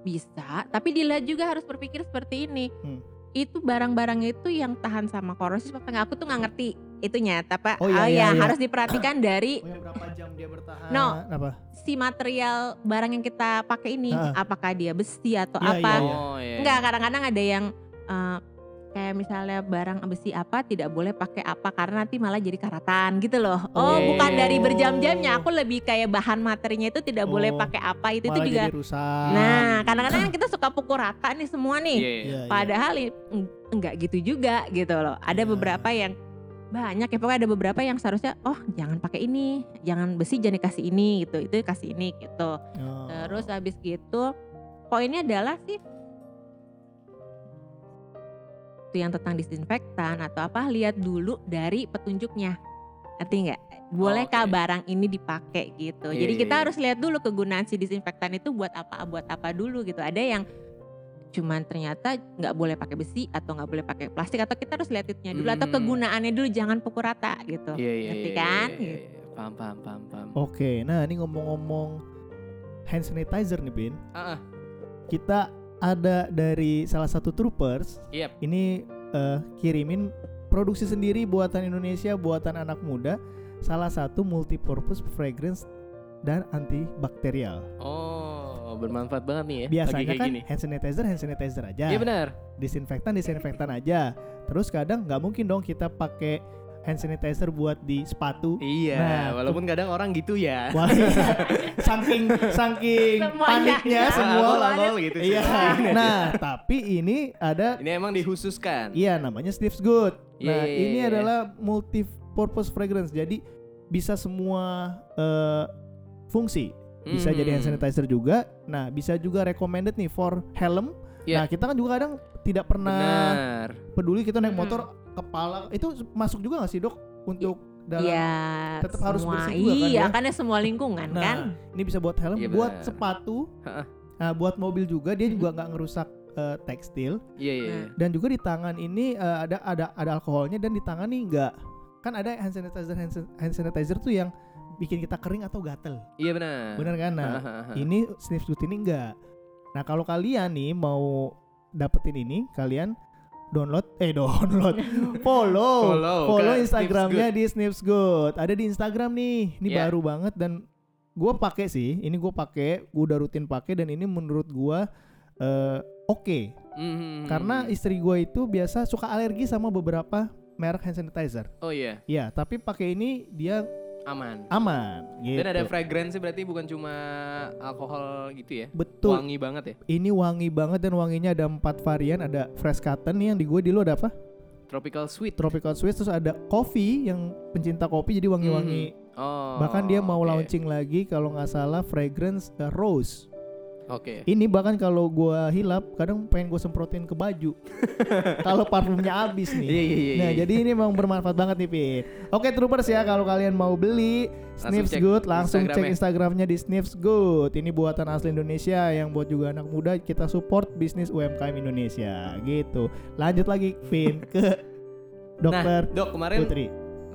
Bisa, tapi dilihat juga harus berpikir seperti ini. Hmm. Itu barang-barang itu yang tahan sama korosif apa enggak? Aku tuh nggak ngerti itunya. Tapi Oh, oh, iya, ya iya, iya. harus diperhatikan dari Oh yang berapa jam dia bertahan? No. Apa? si material barang yang kita pakai ini. Ah. Apakah dia besi atau Iya, apa? iya, Oh, iya. Enggak, kadang-kadang ada yang eh, kayak misalnya barang besi apa tidak boleh pakai apa karena nanti malah jadi karatan gitu loh. Oh, Oh. bukan dari berjam-jamnya. Aku lebih kayak bahan materinya itu tidak boleh Oh. pakai apa itu itu juga. jadi rusak. Nah, kadang-kadang kita suka pukul rata nih semua nih. Iya, iya. Iya, iya. Padahal enggak gitu juga gitu loh. Ada Iya. beberapa yang banyak ya pokoknya ada beberapa yang seharusnya oh jangan pakai ini, jangan besi jangan dikasih ini gitu, itu kasih ini gitu. Oh. Terus habis gitu poinnya adalah sih itu yang tentang disinfektan atau apa lihat dulu dari petunjuknya. Ngerti nggak? Bolehkah Oke. barang ini dipakai gitu. Iya, Jadi iya, kita iya. harus lihat dulu kegunaan si disinfektan itu buat apa buat apa dulu gitu. Ada yang cuman ternyata nggak boleh pakai besi atau nggak boleh pakai plastik atau kita harus lihat itunya dulu atau Hmm. kegunaannya dulu jangan pukul rata gitu. Iya, iya, Ngerti iya, kan? iya, iya, iya. Paham, paham, paham, paham. Oke, nah ini ngomong-ngomong hand sanitizer nih Bin. Ah, ah. Kita ada dari salah satu troopers. Yep. Ini eh, kirimin produksi sendiri buatan Indonesia, buatan anak muda. Salah satu multipurpose fragrance dan antibakterial. Oh, bermanfaat banget nih ya. Biasanya kayak kan gini. hand sanitizer, hand sanitizer aja. Iya benar. Disinfektan, disinfektan aja. Terus kadang nggak mungkin dong kita pakai hand sanitizer buat di sepatu. Iya, Nah, walaupun kadang orang gitu ya. Wah, saking saking Semuanya. paniknya Ah, semua. lol, lol, gitu sih. Iya. Nah, tapi ini ada Ini emang dikhususkan. iya namanya Steve's Good. Nah, Iya, iya, ini iya. adalah multi purpose fragrance. Jadi bisa semua eh, fungsi. Bisa jadi hand Hmm. sanitizer juga. Nah, bisa juga recommended nih for helm. Iya. Nah, kita kan juga kadang tidak pernah Benar. peduli kita naik Mhm. motor kepala itu masuk juga gak sih, Dok? Untuk dalam Iya, tetap harus semua. bersih juga kan Iya, ya? karena semua lingkungan Nah, kan. ini bisa buat helm, Iya, buat sepatu, nah, buat mobil juga dia juga nggak ngerusak eh, tekstil Iya, iya. iya. dan juga di tangan ini eh, ada ada ada alkoholnya dan di tangan nih nggak kan ada hand sanitizer hand, san- hand sanitizer tuh yang bikin kita kering atau gatel, Iya benar. bener kan? Nah, ini Sniff Good ini enggak. Nah, kalau kalian nih mau dapetin ini, kalian download eh download follow Follow follow ke Instagramnya di Sniffs Good. Ada di Instagram nih. Ini Iya. baru banget dan gua pakai sih. Ini gua pakai, gua udah rutin pakai dan ini menurut gua eh, oke. Mhm. Karena istri gua itu biasa suka alergi sama beberapa merek hand sanitizer. Oh iya, Ya, tapi pakai ini dia aman. aman gitu. Dan ada fragrance berarti bukan cuma alkohol gitu ya. Betul. Wangi banget ya. Ini wangi banget dan wanginya ada empat varian. Ada fresh cotton nih yang di gue di lu ada apa? Tropical sweet. Tropical Swiss terus ada coffee yang pencinta kopi jadi wangi-wangi. Oh. Bahkan dia mau oke. launching lagi kalau nggak salah fragrance uh, rose. Oke. Ini bahkan kalau gua hilap, kadang pengen gue semprotin ke baju. kalau parfumnya habis nih. Iya iya iya. Nah, iya. jadi ini memang bermanfaat banget nih, Pit. Oke, Troopers ya, kalau kalian mau beli Sniffs Good, langsung cek Instagramnya. Instagramnya di Sniffs Good. Ini buatan asli Indonesia yang buat juga anak muda kita support bisnis UMKM Indonesia gitu. Lanjut lagi, Pin ke Dokter Nah, dok kemarin Putri.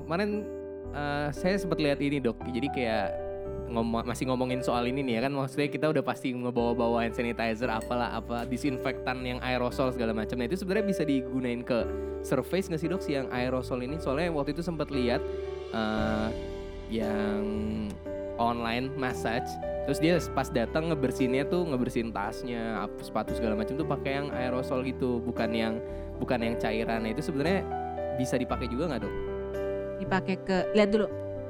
kemarin eh, saya sempat lihat ini dok. Jadi kayak ngomong masih ngomongin soal ini nih ya kan maksudnya kita udah pasti ngebawa-bawa hand sanitizer apalah apa disinfektan yang aerosol segala macam. Nah itu sebenarnya bisa digunain ke surface nggak sih dok sih yang aerosol ini? Soalnya waktu itu sempat lihat eh, yang online massage terus dia pas datang ngebersihinnya tuh ngebersihin tasnya sepatu segala macam tuh pakai yang aerosol gitu bukan yang bukan yang cairan nah itu sebenarnya bisa dipakai juga nggak dok? Dipakai ke lihat dulu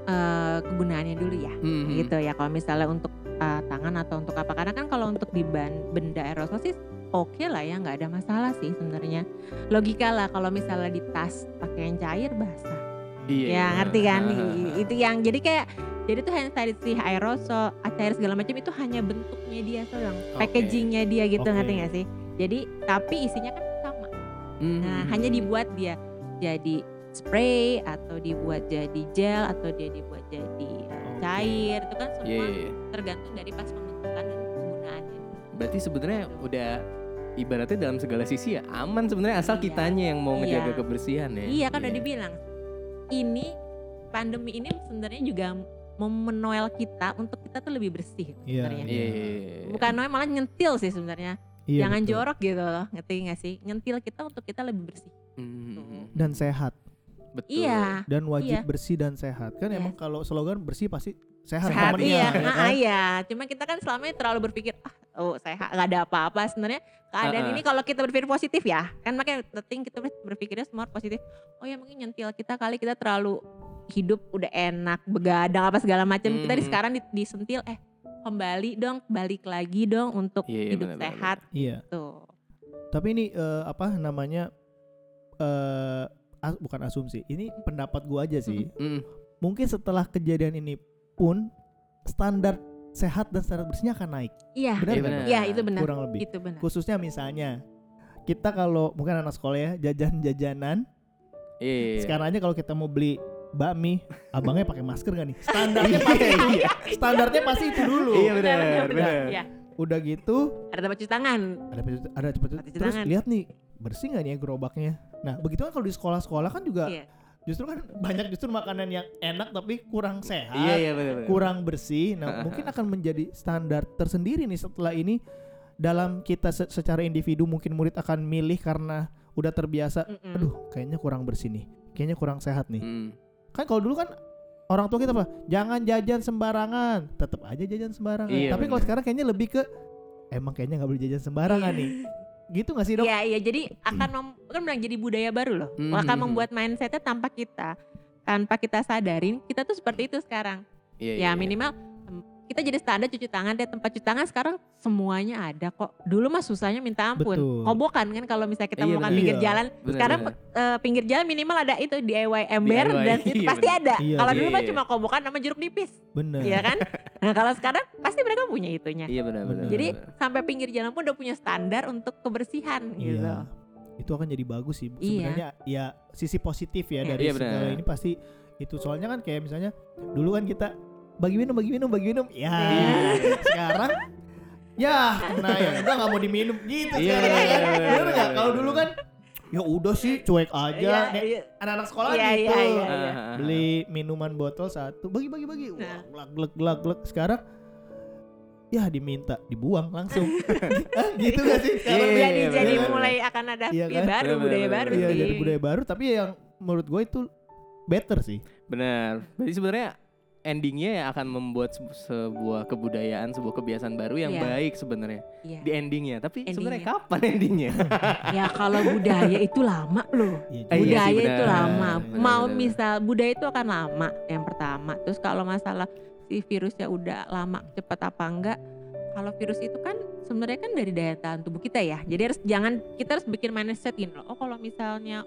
eh, kegunaannya dulu ya. Mhm. gitu ya kalau misalnya untuk uh, tangan atau untuk apa karena kan kalau untuk di ban- benda aerosol sih oke lah ya nggak ada masalah sih sebenarnya logika lah kalau misalnya di tas pakai yang cair basah Iya. ya ngerti kan itu yang jadi kayak jadi tuh hand sanitizer aerosol cair segala macam itu hanya bentuknya dia doang Oke. packagingnya dia gitu Oke. ngerti nggak sih jadi tapi isinya kan sama Mhm. nah hanya dibuat dia jadi spray atau dibuat jadi gel atau dia dibuat jadi uh, Oke. cair itu kan semua Iya, iya, iya. tergantung dari pas pembentukan dan penggunaannya. Berarti sebenarnya udah ibaratnya dalam segala sisi ya aman sebenarnya asal Iya. kitanya yang mau ngejaga Iya. kebersihan ya. Iya kan udah dibilang. Ini pandemi ini sebenarnya juga mau menoel kita untuk kita tuh lebih bersih Iya, sebenarnya. Iya. iya, iya. Bukan noel malah nyentil sih sebenarnya. Iya, Jangan betul. jorok gitu loh, ngerti gak sih? Nyentil kita untuk kita lebih bersih. Mhm. dan sehat Betul. Iya. dan wajib Iya. bersih dan sehat. Kan Yes. emang kalau slogan bersih pasti sehat, Sehat temennya, iya, ya Ah, kan? iya. Cuma kita kan selama ini terlalu berpikir ah oh sehat nggak ada apa-apa sebenarnya keadaan Ah, ah. ini kalau kita berpikir positif ya kan makanya penting kita berpikirnya semua positif oh ya mungkin nyentil kita kali kita terlalu hidup udah enak begadang apa segala macam kita di Hmm. sekarang di- disentil eh kembali dong balik lagi dong untuk Iya, iya, hidup sehat Iya. tuh Tapi ini eh, apa namanya eh as- bukan asumsi. Ini pendapat gua aja sih. Mhm. Mungkin setelah kejadian ini pun standar sehat dan standar bersihnya akan naik. iya Benar Iya, iya itu benar Kurang lebih. itu benar Khususnya misalnya kita kalau mungkin anak sekolah ya jajan-jajanan Iya, iya, iya. sekarang aja kalau kita mau beli bakmi abangnya pakai masker gak nih standarnya pasti Iya. standarnya pasti itu dulu Iya benar, benar. Iya. udah gitu ada tempat cuci tangan ada ada cepet Cuci terus tangan. lihat nih bersih nggak nih ya gerobaknya nah begitu kan kalau di sekolah-sekolah kan juga Iya. justru kan banyak justru makanan yang enak tapi kurang sehat Iya, iya benar, benar. kurang bersih nah mungkin akan menjadi standar tersendiri nih setelah ini dalam kita se- secara individu mungkin murid akan milih karena udah terbiasa Mm-mm. aduh kayaknya kurang bersih nih kayaknya kurang sehat nih Mhm. kan kalau dulu kan orang tua kita apa jangan jajan sembarangan tetap aja jajan sembarangan Iya, tapi kalau bener. sekarang kayaknya lebih ke emang kayaknya nggak boleh jajan sembarangan nih gitu nggak sih dok Iya iya jadi akan mem, kan bilang jadi budaya baru loh. Mhm. Akan membuat mindsetnya tanpa kita tanpa kita sadarin kita tuh seperti itu sekarang. Iya, iya, Ya iya. minimal kita jadi standar cuci tangan deh tempat cuci tangan sekarang semuanya ada kok. Dulu mah susahnya minta ampun. Betul. Kobokan kan kalau misalnya kita Iya, mau makan benar. pinggir Iya. jalan. Benar, sekarang benar. eh, pinggir jalan minimal ada itu DIY ember DIY, dan itu iya, pasti benar. ada. Iya, kalau iya, dulu mah iya. cuma kobokan sama jeruk nipis, bener Iya kan? Nah kalau sekarang pasti mereka punya itunya. Iya benar, benar. Benar. Jadi sampai pinggir jalan pun udah punya standar untuk kebersihan gitu. Iya. Itu akan jadi bagus sih. Iya. Sebenarnya ya sisi positif ya Iya. dari Iya, segala ini pasti itu soalnya kan kayak misalnya dulu kan kita bagi minum bagi minum bagi minum. Ya Iya. sekarang ya nah ya. Udah nggak mau diminum. Gitu Iya, sekarang. benar, ya benar, bener benar, nggak kalau dulu kan ya udah sih cuek aja. Iya, iya. anak-anak sekolah Iya, gitu. iya, iya. Beli minuman botol satu. Bagi bagi bagi. Nah. Wah, glek glek glek sekarang ya diminta dibuang langsung. Hah, gitu gak sih? Sekarang Iya, jadi iya, jadi mulai akan ada Iya ya kan? baru Benar, budaya baru Iya sih. jadi budaya baru. Tapi yang menurut gue itu better sih. Benar. Berarti sebenarnya endingnya ya akan membuat sebu- sebuah kebudayaan, sebuah kebiasaan baru yang Iya. baik sebenarnya Iya. di endingnya. Tapi sebenarnya Endingnya. kapan endingnya? ya kalau budaya itu lama loh. Iya, Eh, iya budaya sih, itu lama. Benar, Mau benar, misal budaya itu akan lama yang pertama. Terus kalau masalah si virusnya udah lama cepat apa enggak? Kalau virus itu kan sebenarnya kan dari daya tahan tubuh kita ya. Jadi harus jangan kita harus bikin mindset gini loh. Oh kalau misalnya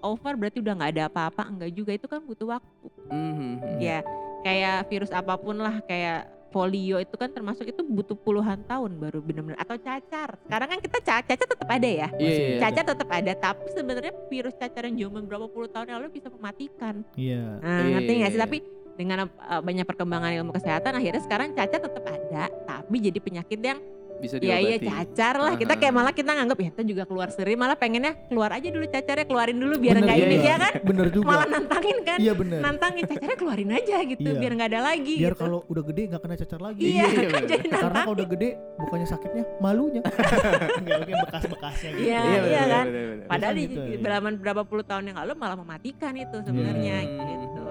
over berarti udah nggak ada apa-apa. Enggak juga itu kan butuh waktu. Mhm. Ya kayak virus apa pun lah kayak polio itu kan termasuk itu butuh puluhan tahun baru benar-benar atau cacar. Sekarang kan kita ca- cacar tetap ada ya. Iya, iya, iya. Cacar tetap ada, tapi sebenarnya virus cacar yang zaman berapa puluh tahun yang lalu bisa mematikan. Iya. Nah, Iya, ngerti nggak sih? iya. Tapi dengan uh, banyak perkembangan ilmu kesehatan, akhirnya sekarang cacar tetap ada, tapi jadi penyakit yang bisa ya iya diobati. cacar lah. Kita kayak Ah. malah kita nganggap ya kita juga keluar seri, malah pengennya keluar aja dulu cacarnya, keluarin dulu biar Bener nggak juga. ini Iya, ya kan? Bener juga. Malah nantangin kan? Iya bener. Nantangin cacarnya keluarin aja gitu, Iya. biar nggak ada lagi. Biar gitu. kalau udah gede nggak kena cacar lagi. iya, Iya, kan bener. jadi Karena kalau udah gede bukannya sakitnya, malunya. Nggak mungkin bekas-bekasnya gitu. Iya, Iya, iya bener, kan? bener, bener. Padahal di gitu, iya. berapa berapa puluh tahun yang lalu malah mematikan itu sebenarnya Hmm. gitu.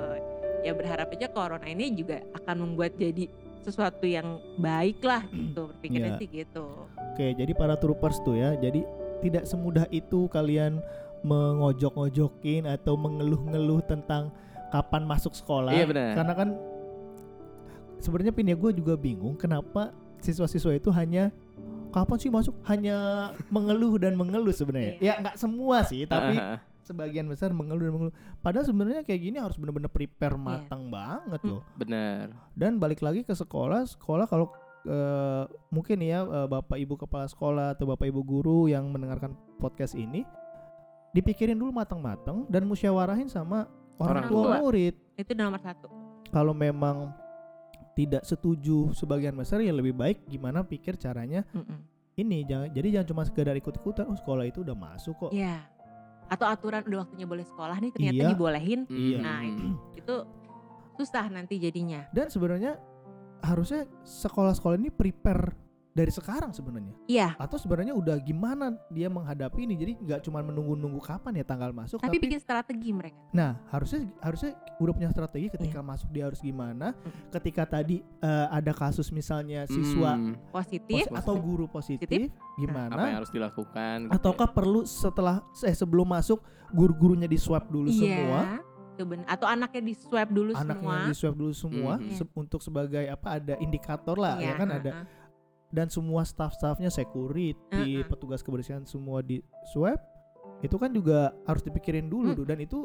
Ya berharap aja corona ini juga akan membuat jadi sesuatu yang baik lah gitu Iya. berpikirnya sih gitu. Oke, jadi para troopers tuh ya. Jadi tidak semudah itu kalian mengojok-ngojokin atau mengeluh-ngeluh tentang kapan masuk sekolah. Iya, benar. Karena kan sebenarnya pin ya gue juga bingung kenapa siswa-siswa itu hanya kapan sih masuk hanya mengeluh dan mengeluh sebenarnya. Iya. Ya nggak semua sih, tapi ah, ah. Sebagian besar mengeluh dan mengeluh. Padahal sebenarnya kayak gini harus bener-bener Iya. prepare matang banget Hmm. loh. benar. Dan balik lagi ke sekolah, sekolah kalau eh, mungkin ya eh, bapak ibu kepala sekolah atau bapak ibu guru yang mendengarkan podcast ini dipikirin dulu matang-matang dan musyawarahin sama orang, Orang tua, tua. murid. Itu nomor satu. Kalau memang tidak setuju sebagian besar ya lebih baik gimana pikir caranya Mm-mm. ini jangan jadi jangan cuma sekedar ikut-ikutan oh sekolah itu udah masuk kok. Iya. Atau aturan udah waktunya boleh sekolah nih ternyata Iya. dibolehin. Iya. Nah itu, itu susah nanti jadinya. Dan sebenarnya harusnya sekolah-sekolah ini prepare dari sekarang sebenarnya. Iya. atau sebenarnya udah gimana dia menghadapi ini jadi nggak cuma menunggu-nunggu kapan ya tanggal masuk Tapi, tapi, bikin strategi mereka. nah harusnya harusnya udah punya strategi ketika Iya. masuk dia harus gimana Mm. ketika tadi eh, ada kasus misalnya siswa Hmm, Positif. posi- atau guru positif, Positif. apa yang gimana harus dilakukan? gitu ataukah perlu setelah eh sebelum masuk guru-gurunya di swab dulu semua Iya. Itu benar. Atau anaknya di swab dulu anaknya semua. di swab dulu semua Mhm. se- untuk sebagai apa ada indikator lah ya Iya, kan ada heeh. Dan semua staff-staffnya security, Heeh. petugas kebersihan semua di swab, itu kan juga harus dipikirin dulu Hmm. tuh dan itu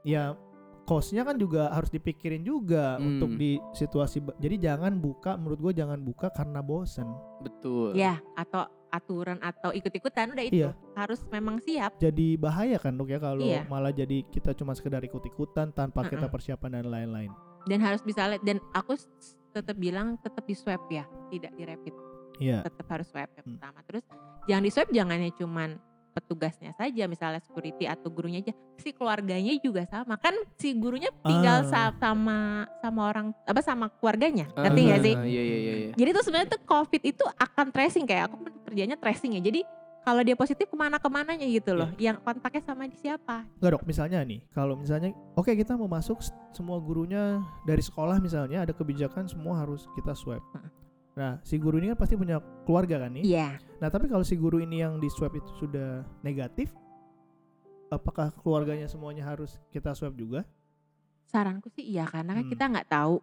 ya costnya kan juga harus dipikirin juga Hmm. untuk di situasi jadi jangan buka menurut gue jangan buka karena bosen Betul. Ya, atau aturan atau ikut-ikutan udah itu Iya. harus memang siap. jadi bahaya kan dok ya kalau Iya. malah jadi kita cuma sekedar ikut-ikutan tanpa kita Mm-mm. persiapan dan lain-lain Dan harus bisa lihat dan aku tetap bilang tetap di swab ya, tidak di rapid. Iya Tetap harus swab yang Hmm. pertama. Terus jangan di swab jangannya cuman petugasnya saja misalnya security atau gurunya aja si keluarganya juga sama kan si gurunya tinggal Ah. sa- sama sama orang apa sama keluarganya Ah, ngerti nggak sih Iya iya iya. iya. Jadi tuh sebenarnya tuh COVID itu akan tracing kayak aku kerjanya tracing ya. Jadi kalau dia positif ke mana ke mananya gitu loh. Yang kontaknya sama siapa? Enggak dok, misalnya nih, kalau misalnya, oke kita mau masuk semua gurunya dari sekolah misalnya ada kebijakan semua harus kita swab. Heeh. Nah, si guru ini kan pasti punya keluarga kan nih. Iya. Nah, tapi kalau si guru ini yang di swab itu sudah negatif, apakah keluarganya semuanya harus kita swab juga? Saranku sih iya karena kan Hmm. kita nggak tahu.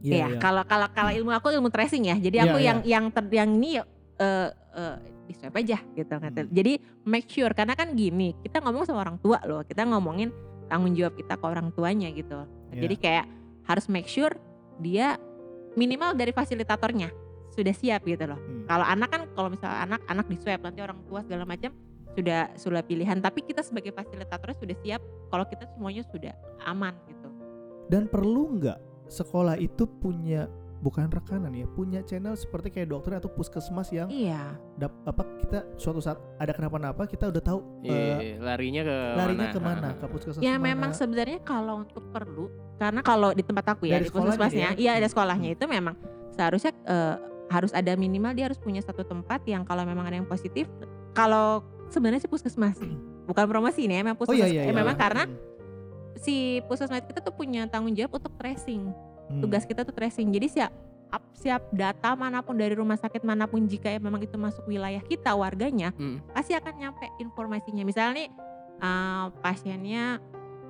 Iya, ya. Kalau kalau kalau ilmu aku ilmu tracing ya. Jadi Iya, aku iya. yang yang ter, yang ini eh eh, di swab aja gitu kata. Hmm. Jadi make sure karena kan gini, kita ngomong sama orang tua loh. Kita ngomongin tanggung jawab kita ke orang tuanya gitu. Iya. Jadi kayak harus make sure dia minimal dari fasilitatornya sudah siap gitu loh. Hmm. Kalau anak kan kalau misalnya anak anak di swab nanti orang tua segala macam sudah sudah pilihan tapi kita sebagai fasilitatornya sudah siap kalau kita semuanya sudah aman gitu. Dan perlu nggak sekolah itu punya bukan rekanan ya, punya channel seperti kayak dokter atau puskesmas yang Iya. dap- apa kita suatu saat ada kenapa-napa kita udah tahu Iya, iya, larinya ke larinya mana? ke mana, ke puskesmas Ya mana. memang sebenarnya kalau untuk perlu karena kalau di tempat aku ya Dari di puskesmasnya, ya? iya ada Hmm. sekolahnya itu memang seharusnya eh, harus ada minimal dia harus punya satu tempat yang kalau memang ada yang positif, kalau sebenarnya sih puskesmas, bukan promosi ini ya, memang Oh iya puskesmas, iya, eh, iya. memang karena Hmm. si puskesmas kita tuh punya tanggung jawab untuk tracing, Hmm. tugas kita tuh tracing, jadi siap ap- siap data mana pun dari rumah sakit mana pun jika memang itu masuk wilayah kita warganya Hmm. pasti akan nyampe informasinya. Misalnya nih eh, pasiennya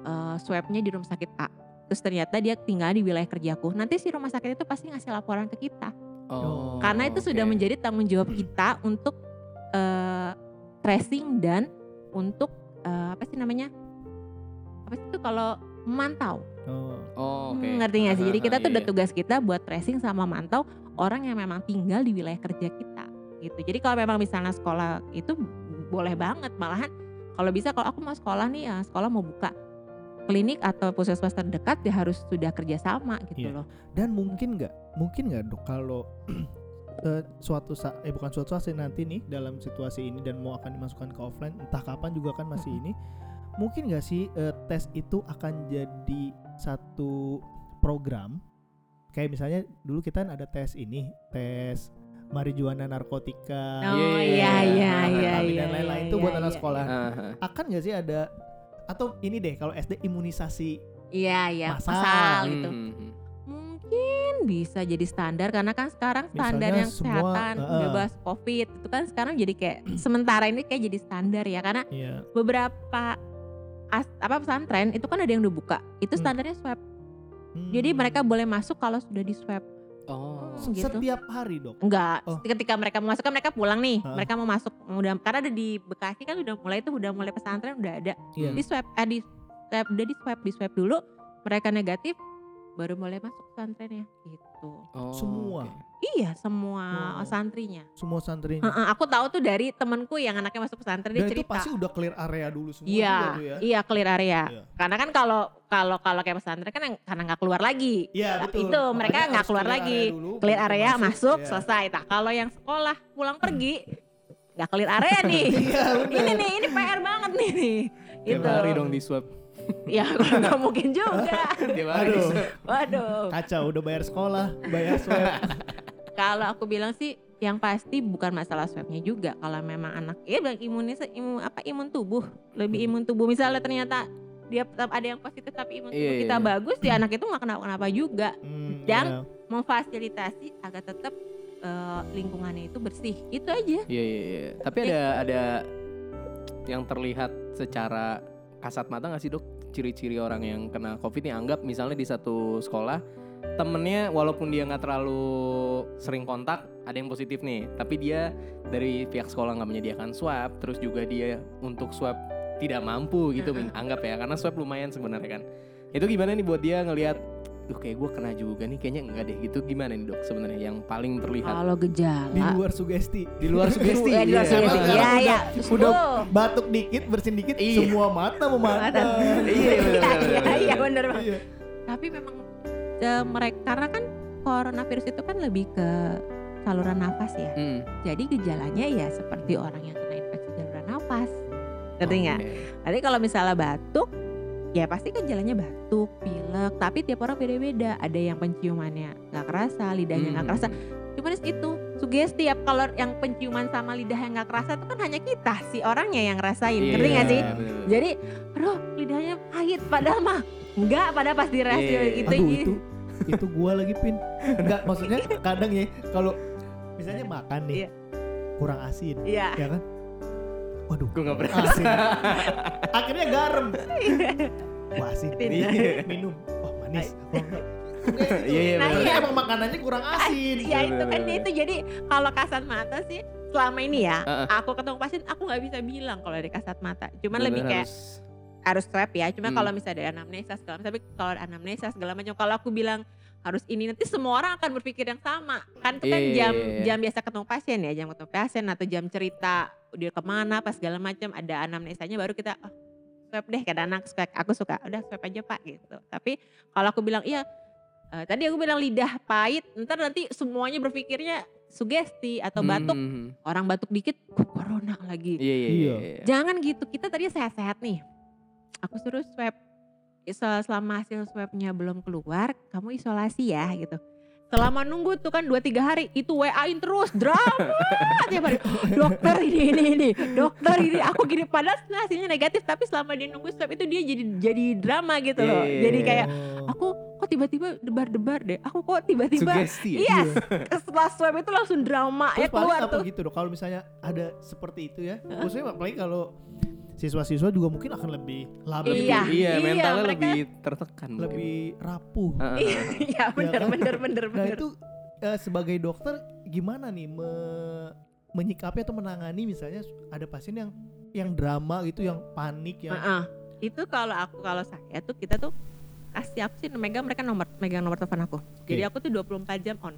eh, swabnya di rumah sakit A, terus ternyata dia tinggal di wilayah kerjaku. Nanti si rumah sakit itu pasti ngasih laporan ke kita, Oh, karena itu sudah oke. menjadi tanggung jawab kita untuk eh, tracing dan untuk eh, apa sih namanya? Apa sih itu kalau memantau Oh. Oh, oke. Hmm, ngerti nggak sih? Jadi kita tuh Iya, udah iya. tugas kita buat tracing sama mantau orang yang memang tinggal di wilayah kerja kita gitu. Jadi kalau memang misalnya sekolah itu boleh banget malahan kalau bisa kalau aku mau sekolah nih ya sekolah mau buka klinik atau puskesmas terdekat ya harus sudah kerjasama gitu Iya. loh. Dan mungkin nggak, mungkin nggak dok kalau eh, suatu saat, eh bukan suatu saat nanti nih dalam situasi ini dan mau akan dimasukkan ke offline, entah kapan juga kan masih ini, mungkin nggak sih eh, tes itu akan jadi satu program, kayak misalnya dulu kita kan ada tes ini, tes marijuana narkotika, Oh Iya, iya iya, iya iya, iya iya. dan lain-lain iya, itu buat iya, anak iya. sekolah. Akan nggak sih ada atau ini deh kalau SD imunisasi Iya iya Masal. masal gitu. Hmm, hmm, hmm. Mungkin bisa jadi standar karena kan sekarang standar Misalnya yang semua, kesehatan heeh. bebas covid itu kan sekarang jadi kayak sementara ini kayak jadi standar ya karena Iya. beberapa as, apa pesantren itu kan ada yang udah buka itu Hmm. standarnya swab Hmm. jadi mereka boleh masuk kalau sudah di swab Oh. Gitu. setiap hari dok. enggak Oh. ketika mereka mau masuk kan mereka pulang nih Heeh. mereka mau masuk udah karena ada di Bekasi kan udah mulai itu udah mulai pesantren udah ada Iya. di swab eh di swab udah di swab di swab dulu mereka negatif baru boleh masuk pesantrennya gitu Oh, Semua? Iya semua Oh. santrinya Semua santrinya. Heeh, aku tahu tuh dari temenku yang anaknya masuk pesantren dia Dan itu cerita pasti udah clear area dulu semua Iya, tuh ya. iya clear area. Iya. Karena kan kalau kalau kalau kayak pesantren kan yang karena nggak keluar lagi. Iya Nah, betul. itu, mereka Makanya nggak harus keluar clear lagi. area dulu, Clear area masuk, Iya. selesai. Nah, kalau yang sekolah pulang pergi nggak clear area nih. Iya ini nih, ini PR banget nih nih. Gitu. hari dong di swab. Ya kalau nggak mungkin juga. Tiap hari di Aduh. swab. Waduh. Kacau udah bayar sekolah, bayar swab. Kalau aku bilang sih yang pasti bukan masalah swabnya juga. Kalau memang anak, ya bilang imunis, imun apa imun tubuh, lebih imun tubuh. Misalnya ternyata dia tetap ada yang positif tapi imun tubuh Iya, kita iya. bagus, ya anak itu nggak kenapa-kenapa juga. Hmm, Dan- iya. memfasilitasi agar tetap eh, lingkungannya itu bersih. Itu aja. Iya iya iya. Tapi ada ada yang terlihat secara kasat mata nggak sih dok ciri-ciri orang yang kena covid nih anggap misalnya di satu sekolah temennya walaupun dia nggak terlalu sering kontak ada yang positif nih tapi dia dari pihak sekolah nggak menyediakan swab terus juga dia untuk swab tidak mampu gitu anggap ya karena swab lumayan sebenarnya kan itu gimana nih buat dia ngelihat duh kayak gue kena juga nih kayaknya enggak deh gitu gimana nih dok sebenarnya yang paling terlihat Kalau di gejala. luar sugesti. di luar sugesti Eh, di luar iya. sugesti. Ya, udah- ya. Terus, udah oh. Batuk dikit, bersin dikit, Iya. semua mata memandang. Iya, iya, Iya, iya, iya, banget. Iya. Tapi memang mereka karena kan coronavirus itu kan lebih ke saluran nafas ya. Hmm. Jadi gejalanya ya seperti orang yang kena infeksi saluran nafas. Ngerti nggak? Nanti kalau misalnya batuk, ya pasti kan jalannya batuk, pilek. Tapi tiap orang beda-beda. Ada yang penciumannya nggak kerasa, lidahnya nggak Hmm. kerasa. Cuman itu sugesti ya kalau yang penciuman sama lidah yang nggak kerasa itu kan hanya kita si orangnya yang ngerasain. Iya, Ngerti nggak sih? bener-bener. Jadi, aduh lidahnya pahit padahal mah enggak pada pas di rasio iya. itu. Aduh itu itu gua lagi pin. Enggak maksudnya kadang ya kalau misalnya makan nih Iya. kurang asin, Iya. ya kan? Waduh, Gue gak pernah. asin. Akhirnya garam. Wah asin. Iya. Minum. Wah manis. Enggak. Iya, iya, Nah, bener. iya. Emang makanannya kurang asin. Ya itu kan itu jadi kalau kasat mata sih selama ini ya Heeh. aku ketemu pasien aku nggak bisa bilang kalau dari kasat mata. Cuman Bener-bener lebih kayak harus- harus swab ya. Cuma Hmm. kalau misalnya dari anamnesa segala macam, tapi kalau ada anamnesa segala macam kalau aku bilang harus ini nanti semua orang akan berpikir yang sama kan itu kan Iya, iya, jam iya, jam biasa ketemu pasien ya jam ketemu pasien atau jam cerita dia ke mana pas segala macam ada anamnesanya baru kita oh, swab deh kata anak swab aku suka udah swab aja pak gitu tapi kalau aku bilang iya eh, tadi aku bilang lidah pahit ntar nanti semuanya berpikirnya sugesti atau batuk Hmm. orang batuk dikit "Oh, corona lagi Iya, iya, Iya. iya. iya. Jangan gitu, kita tadi sehat-sehat nih. Aku suruh swab, Sel- selama hasil swabnya belum keluar, kamu isolasi ya gitu. Selama nunggu tuh kan 2-3 hari, itu WA-in terus, drama tiap hari. Dokter ini, ini, ini, dokter ini, aku gini. Padahal hasilnya negatif, tapi selama dia nunggu swab itu dia jadi jadi drama gitu loh. Iya, Jadi iya, kayak, Oh. aku kok tiba-tiba debar-debar deh, aku kok tiba-tiba, Sugesti ya? iya, setelah swab itu langsung drama ya Terus paling keluar tuh. gitu dok? Kalau misalnya ada seperti itu ya, khususnya apalagi kalau siswa-siswa juga mungkin akan lebih labil, Iya, Lebih- iya, iya, mentalnya mereka- lebih tertekan mungkin. lebih rapuh. Heeh, Iya, iya bener, kan? bener, bener, Nah bener. itu eh, sebagai dokter gimana nih me- menyikapi atau menangani misalnya ada pasien yang yang drama gitu, yang panik, yang Heeh. Itu kalau aku kalau saya tuh kita tuh kasih apa sih megang mereka nomor megang nomor telepon aku. Jadi aku tuh 24 jam on.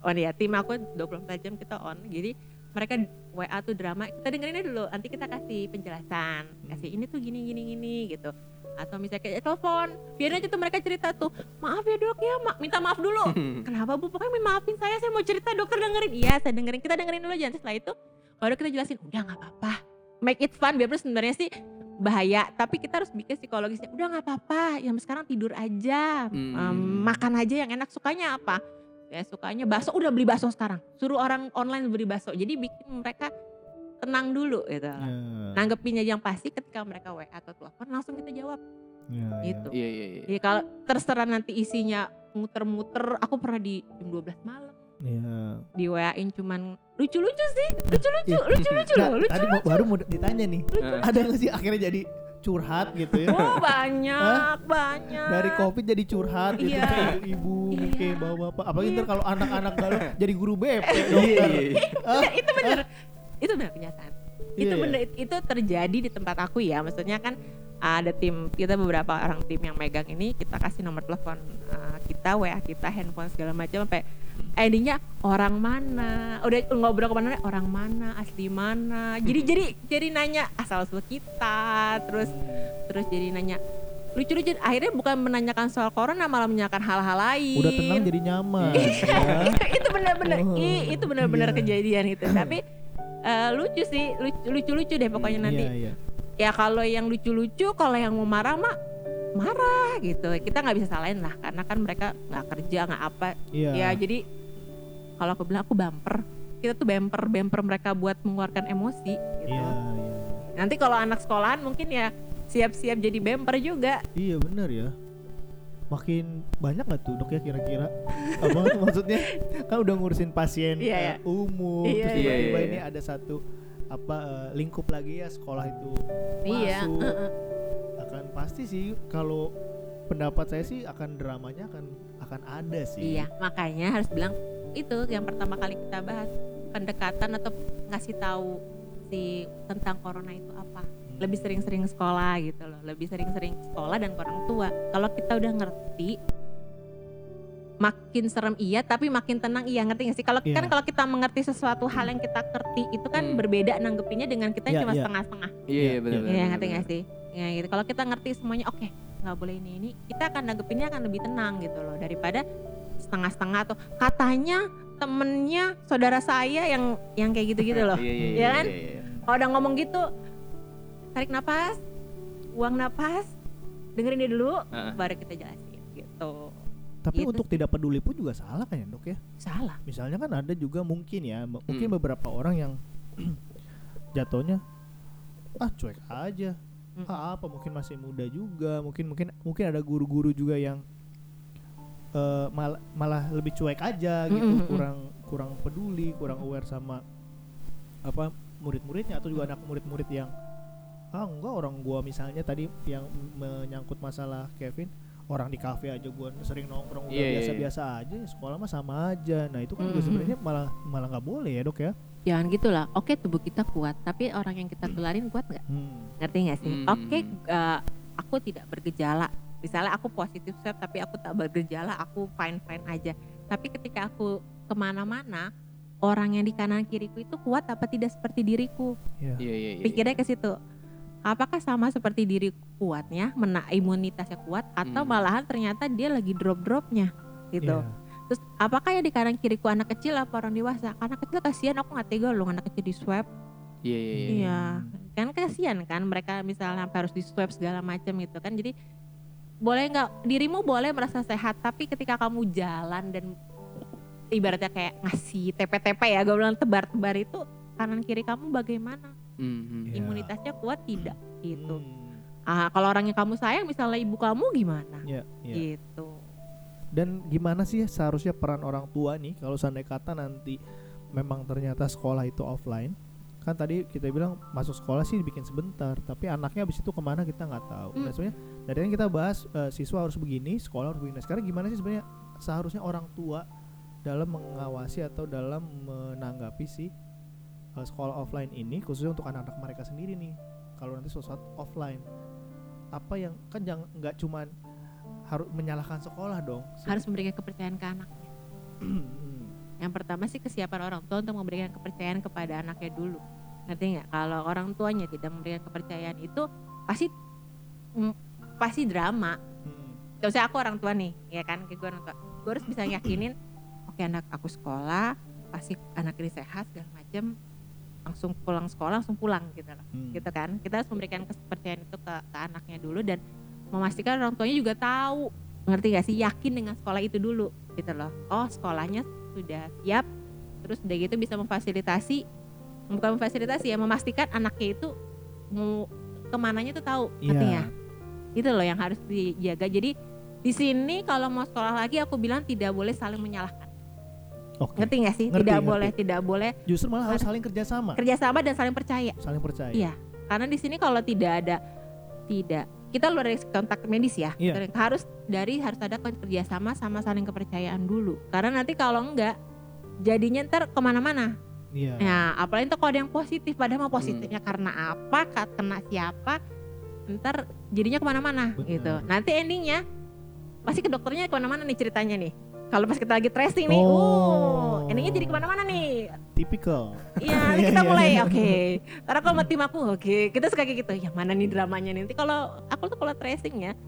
On ya, tim aku 24 jam kita on. Jadi mereka WA tuh drama, kita dengerin aja dulu, nanti kita kasih penjelasan. Kasih ini tuh gini gini gini gitu. Atau misalnya kayak telepon, biarin aja tuh mereka cerita tuh, maaf ya dok ya, ma- minta maaf dulu. Kenapa bu? Pokoknya maafin saya, saya mau cerita dokter dengerin. Iya, saya dengerin. Kita dengerin dulu aja. Setelah itu baru kita jelasin, udah nggak apa-apa. Make it fun, biar sebenarnya sih bahaya. Tapi kita harus bikin psikologisnya. Udah nggak apa-apa, yang sekarang tidur aja, Hmm. Em, makan aja yang enak. Sukanya apa? Ya sukanya bakso, udah beli bakso sekarang. Suruh orang online beli bakso. Jadi bikin mereka tenang dulu gitu. Ya, Nanggepinnya yang pasti ketika mereka WA atau telepon langsung kita jawab ya, ya. gitu. Iya iya iya. Ya kalau terserah nanti isinya muter-muter, aku pernah di jam 12 malam Ya. di WA-in cuman lucu-lucu sih, lucu-lucu, Iya. lucu-lucu Nah, lucu. tadi mau, baru mau ditanya nih, Heeh. ada nggak sih akhirnya jadi curhat gitu ya? Oh banyak, banyak. Dari covid jadi curhat gitu Iya. kayak ibu-ibu, Iya. kayak bapak-bapak. Apalagi ntar kalau anak-anak galau jadi guru BP Iya dokter. iya. iya. Iya, itu bener, itu bener kenyataan. itu Iya, bener, itu terjadi di tempat aku ya. Maksudnya kan ada tim kita beberapa orang tim yang megang ini kita kasih nomor telepon uh, kita, WA kita, handphone segala macam sampai endingnya orang mana, udah ngobrol ke mana orang mana, asli mana. Jadi jadi jadi nanya asal usul kita, terus terus jadi nanya lucu-lucu akhirnya bukan menanyakan soal corona malah menanyakan hal-hal lain udah tenang jadi nyaman. ya. itu, itu benar-benar Oh, itu benar-benar iya. kejadian itu tapi eh, lucu sih lucu- lucu-lucu deh pokoknya nanti Iya, iya. ya kalau yang lucu-lucu kalau yang mau marah mah marah gitu kita nggak bisa salahin lah karena kan mereka nggak kerja nggak apa Iya. ya jadi kalau aku bilang aku bumper kita tuh bumper bumper mereka buat mengeluarkan emosi gitu Iya, iya. nanti kalau anak sekolahan mungkin ya siap-siap jadi bumper juga Iya bener ya. Makin banyak gak tuh dok ya kira-kira? Apa tuh maksudnya? Kan udah ngurusin pasien Iya, eh, iya. umum, Iya, terus iya. tiba-tiba Iya, iya, ini iya. ada satu apa eh, lingkup lagi ya sekolah itu iya masuk. heeh. Akan pasti sih kalau pendapat saya sih akan dramanya akan akan ada sih. Iya, makanya harus bilang itu yang pertama kali kita bahas pendekatan atau ngasih tahu si tentang corona itu apa. Hmm. Lebih sering-sering sekolah gitu loh, lebih sering-sering sekolah dan ke orang tua. Kalau kita udah ngerti makin serem iya tapi makin tenang iya ngerti gak sih kalau Iya. kan kalau kita mengerti sesuatu hal yang kita ngerti itu kan Hmm. berbeda nanggepinnya dengan kita yang Iya, cuma iya. setengah-setengah Iya iya benar Iya, benar. Iya ngerti benar. gak sih? Ya gitu. Kalau kita ngerti semuanya, oke nggak boleh ini ini, kita akan nanggepinnya akan lebih tenang gitu loh daripada setengah-setengah atau katanya temennya saudara saya yang yang kayak gitu-gitu loh. Iya iya Iya iya. kan? iya, iya. Kalau udah ngomong gitu, tarik napas, buang napas, dengerin dia dulu, Heeh. baru kita jelasin gitu. Tapi Gitu. untuk tidak peduli pun juga salah kan ya dok ya? Salah. Misalnya kan ada juga mungkin ya, m- mungkin Hmm. beberapa orang yang jatuhnya ah cuek aja. Mm. Ah, apa mungkin masih muda juga, mungkin mungkin mungkin ada guru-guru juga yang eh, mal- malah lebih cuek aja gitu, Mm, mm, mm. kurang kurang peduli, kurang aware sama apa murid-muridnya atau juga anak murid-murid yang ah enggak orang gua misalnya tadi yang menyangkut masalah Kevin orang di kafe aja gua sering nongkrong udah Iya, iya, iya. biasa-biasa aja ya sekolah mah sama aja nah itu kan juga Mm, mm, sebenarnya malah malah nggak boleh ya dok ya Jangan gitulah. Oke tubuh kita kuat, tapi orang yang kita tularin kuat nggak? hmm. ngerti nggak sih? Hmm. Oke, eh, aku tidak bergejala. Misalnya aku positif swab tapi aku tak bergejala, aku fine fine aja. Tapi ketika aku ke mana-mana, orang yang di kanan kiriku itu kuat apa tidak seperti diriku? ya Iya iya iya. Pikirnya ke situ. Apakah sama seperti diri kuatnya, mena imunitasnya kuat, atau Hmm. malahan ternyata dia lagi drop dropnya gitu? Iya. Terus apakah yang di kanan kiriku anak kecil apa orang dewasa? Anak kecil kasihan aku nggak tega loh anak kecil di swab. Iya iya iya. Iya, kan kasihan kan mereka misalnya harus di swab segala macam gitu kan. Jadi boleh nggak dirimu boleh merasa sehat, tapi ketika kamu jalan dan ibaratnya kayak ngasih TP-TP ya, gue bilang tebar-tebar itu kanan kiri kamu bagaimana? Hmm, hmm. Iya. Imunitasnya kuat tidak? Gitu. Hmm. Ah, kalau orang yang kamu sayang misalnya ibu kamu gimana? Ya, ya. Gitu. Dan gimana sih seharusnya peran orang tua nih kalau seandainya kata nanti memang ternyata sekolah itu offline kan tadi kita bilang masuk sekolah sih dibikin sebentar tapi anaknya habis itu ke mana kita nggak tahu. Hmm. Nah sebenarnya dari yang kita bahas eh, siswa harus begini, sekolah harus begini. Nah, sekarang gimana sih sebenarnya seharusnya orang tua dalam mengawasi atau dalam menanggapi si eh, sekolah offline ini khususnya untuk anak-anak mereka sendiri nih. Kalau nanti suatu saat offline apa yang kan jangan nggak cuman harus menyalahkan sekolah dong. harus memberikan kepercayaan ke anaknya yang pertama sih kesiapan orang tua untuk memberikan kepercayaan kepada anaknya dulu ngerti nggak kalau orang tuanya tidak memberikan kepercayaan itu pasti mm, pasti drama. Hmm. Usah aku orang tua nih ya kan kayak gue orang tua. Gue harus bisa yakinin oke anak aku sekolah pasti anak ini sehat segala macam langsung pulang sekolah langsung pulang gitu loh. Hmm. gitu kan? Kita harus memberikan kepercayaan itu ke, ke anaknya dulu dan memastikan orang tuanya juga tahu. Ngerti gak sih? Yakin dengan sekolah itu dulu gitu loh. Oh sekolahnya sudah siap terus udah gitu bisa memfasilitasi bukan memfasilitasi ya memastikan anaknya itu mau ke mananya tuh tahu ngerti Iya. Itu loh yang harus dijaga jadi di sini kalau mau sekolah lagi aku bilang tidak boleh saling menyalahkan Oke. ngerti gak sih Ngerti, tidak ngerti. boleh tidak boleh Justru malah harus saling kerjasama, kerjasama dan saling percaya saling percaya. Iya. karena di sini kalau tidak ada tidak kita luar dari kontak medis ya Iya. harus dari harus ada kerjasama sama saling kepercayaan dulu karena nanti kalau enggak jadinya ntar ke mana-mana Iya. Nah, apalagi tuh kalau ada yang positif, padahal mau Hmm. positifnya karena apa, kena siapa, ntar jadinya ke mana-mana gitu. Nanti endingnya pasti ke dokternya ke mana-mana nih ceritanya nih. Kalau pas kita lagi tracing nih, Oh. oh, endingnya jadi ke mana-mana nih. Tipikal. Iya, nanti Iya, kita iya, mulai, iya. oke. Karena kalau sama tim aku, oke, kita suka kayak gitu. Yang mana nih dramanya nih? Nanti kalau aku tuh kalau tracingnya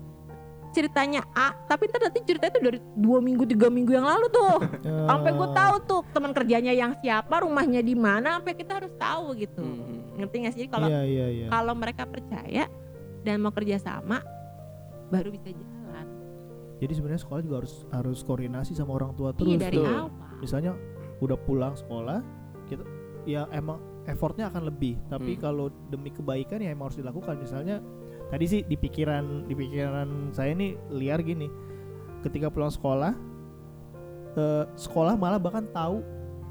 ceritanya A, tapi ntar nanti ceritanya tuh dari dua minggu tiga minggu yang lalu tuh. Sampai gue Eh, tahu tuh teman kerjanya yang siapa, rumahnya di mana, sampai kita harus tahu gitu. Hmm. Ngerti gak sih? Kalau Iya, iya, iya. kalau mereka percaya dan mau kerja sama, baru bisa jalan. Jadi sebenarnya sekolah juga harus harus koordinasi sama orang tua terus. Iya dari tuh. awal. Misalnya udah pulang sekolah, kita ya emang effortnya akan lebih. Tapi Hmm. kalau demi kebaikan ya emang harus dilakukan. Misalnya tadi sih di pikiran di pikiran saya nih liar gini. Ketika pulang sekolah, eh, sekolah malah bahkan tahu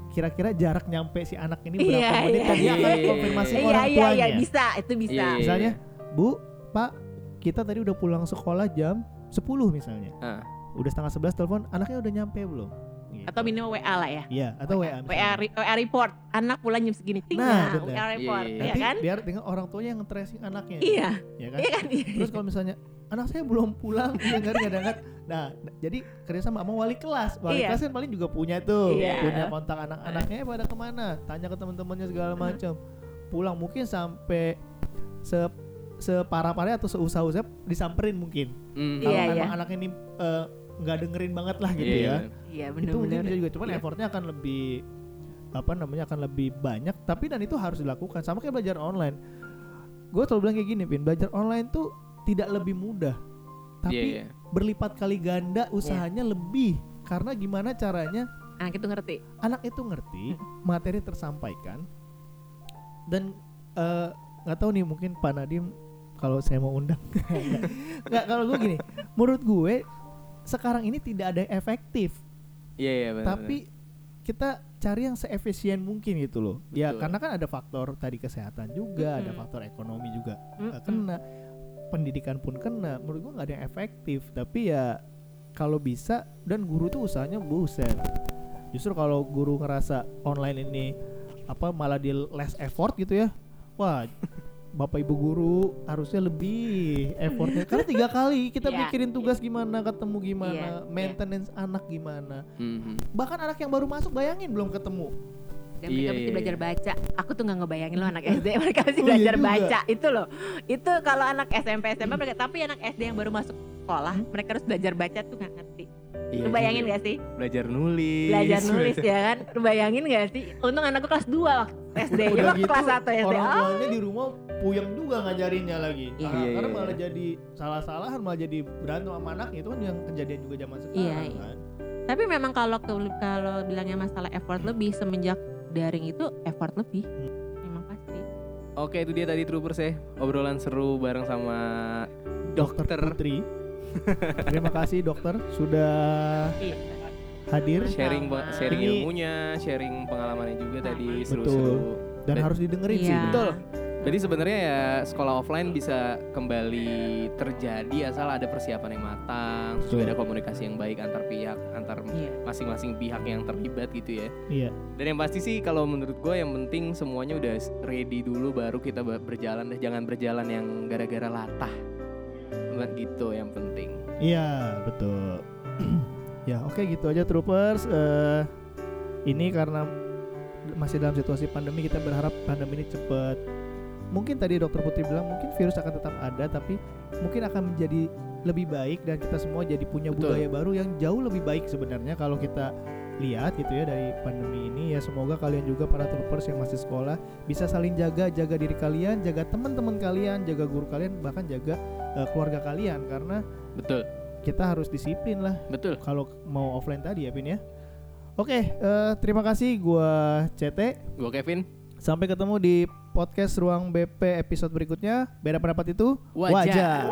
kira-kira jarak nyampe si anak ini berapa Iya, menit iya, dan dia akan iya. konfirmasi Iya orang iya tuanya. iya bisa, itu bisa. Iya, iya. Misalnya, Bu, Pak, kita tadi udah pulang sekolah jam 10 misalnya. Ah. Udah setengah 11 telepon, anaknya udah nyampe belum? Gitu. Atau minimal WA lah ya. Iya, atau WA. WA, re- WA report, anak pulang jam segini. Ting, Nah. WA report, Iya, iya Nanti kan? biar dengan orang tuanya yang tracing anaknya. Iya, Ya kan? iya kan? Terus kalau misalnya anak saya belum pulang, dia nggak nggak diangkat. Nah, jadi kerja sama sama wali kelas. Wali Iya. kelas kan paling juga punya tuh, Iya. punya kontak anak-anaknya pada ke mana? Tanya ke teman-temannya segala macam. Pulang mungkin sampai se separah-parah atau seusah-usah disamperin mungkin. Hmm. Kalau Iya, memang iya. anak ini nggak dengerin banget lah gitu Iya, ya. bener. Iya itu mungkin bisa juga cuman Iya. effortnya akan lebih apa namanya akan lebih banyak tapi dan itu harus dilakukan sama kayak belajar online gue selalu bilang kayak gini Pin belajar online tuh tidak lebih mudah tapi Iya, iya. berlipat kali ganda usahanya lebih karena gimana caranya Anak itu ngerti. anak itu ngerti materi tersampaikan dan eh, nggak tahu nih mungkin Pak Nadim kalau saya mau undang nggak kalau gue gini menurut gue sekarang ini tidak ada yang efektif Iya, iya, benar. tapi kita cari yang seefisien mungkin gitu loh ya Betul. karena kan ada faktor tadi kesehatan juga ada Mm-mm. faktor ekonomi juga eh, Mm-mm. kena pendidikan pun kena menurut gua nggak ada yang efektif tapi ya kalau bisa dan guru tuh usahanya buset justru kalau guru ngerasa online ini apa malah di less effort gitu ya wah bapak ibu guru harusnya lebih effortnya karena tiga kali kita Iya, mikirin tugas gimana ketemu gimana Iya, iya. maintenance anak gimana Mhm. bahkan anak yang baru masuk bayangin belum ketemu Dan Iya, mereka mesti iya, belajar iya. baca. Aku tuh nggak ngebayangin loh anak SD mereka mesti Oh, iya belajar juga. baca itu loh. Itu kalau anak SMP SMP mereka tapi anak SD yang baru masuk sekolah mereka harus belajar baca tuh nggak ngerti. Iya Lu bayangin juga. gak sih? Belajar nulis. Belajar nulis ya kan? Lu bayangin gak sih? Untung anakku kelas 2 waktu SD. Ya Udah gitu, kelas 1 SD. orang Oh, tuanya di rumah puyeng juga ngajarinnya lagi Iya. Karena- Iya, karena iya, malah iya. jadi salah-salahan malah jadi berantem sama anak itu kan yang kejadian juga zaman sekarang Iya, iya. kan Tapi memang kalau ke- kalau bilangnya masalah effort lebih semenjak daring itu effort lebih. Memang pasti. Oke, itu dia tadi troopers ya. Obrolan seru bareng sama dokter. Putri terima kasih dokter sudah Iya. hadir sharing sharing Ini- ilmunya, sharing pengalamannya juga tadi seru-seru. dan Dan- harus didengerin sih Iya. Betul. Jadi sebenarnya ya sekolah offline bisa kembali terjadi asal ada persiapan yang matang, terus juga ada komunikasi yang baik antar pihak, antar Iya. masing-masing pihak yang terlibat gitu ya. iya Dan yang pasti sih kalau menurut gue yang penting semuanya udah ready dulu baru kita berjalan deh. Jangan berjalan yang gara-gara latah. Gitu yang penting. Iya betul. ya oke gitu aja troopers. Eh, ini karena masih dalam situasi pandemi kita berharap pandemi ini cepat. Mungkin tadi dokter Putri bilang mungkin virus akan tetap ada tapi mungkin akan menjadi lebih baik dan kita semua jadi punya Betul. budaya baru yang jauh lebih baik sebenarnya kalau kita lihat gitu ya dari pandemi ini ya semoga kalian juga para troopers yang masih sekolah bisa saling jaga jaga diri kalian jaga teman-teman kalian jaga guru kalian bahkan jaga uh, keluarga kalian karena betul. kita harus disiplin lah. Betul. Kalau mau offline tadi ya Pin ya. Oke okay, uh, terima kasih gue CT gue Kevin. Sampai ketemu di podcast ruang BP episode berikutnya. Beda pendapat itu wajar,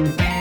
wajar.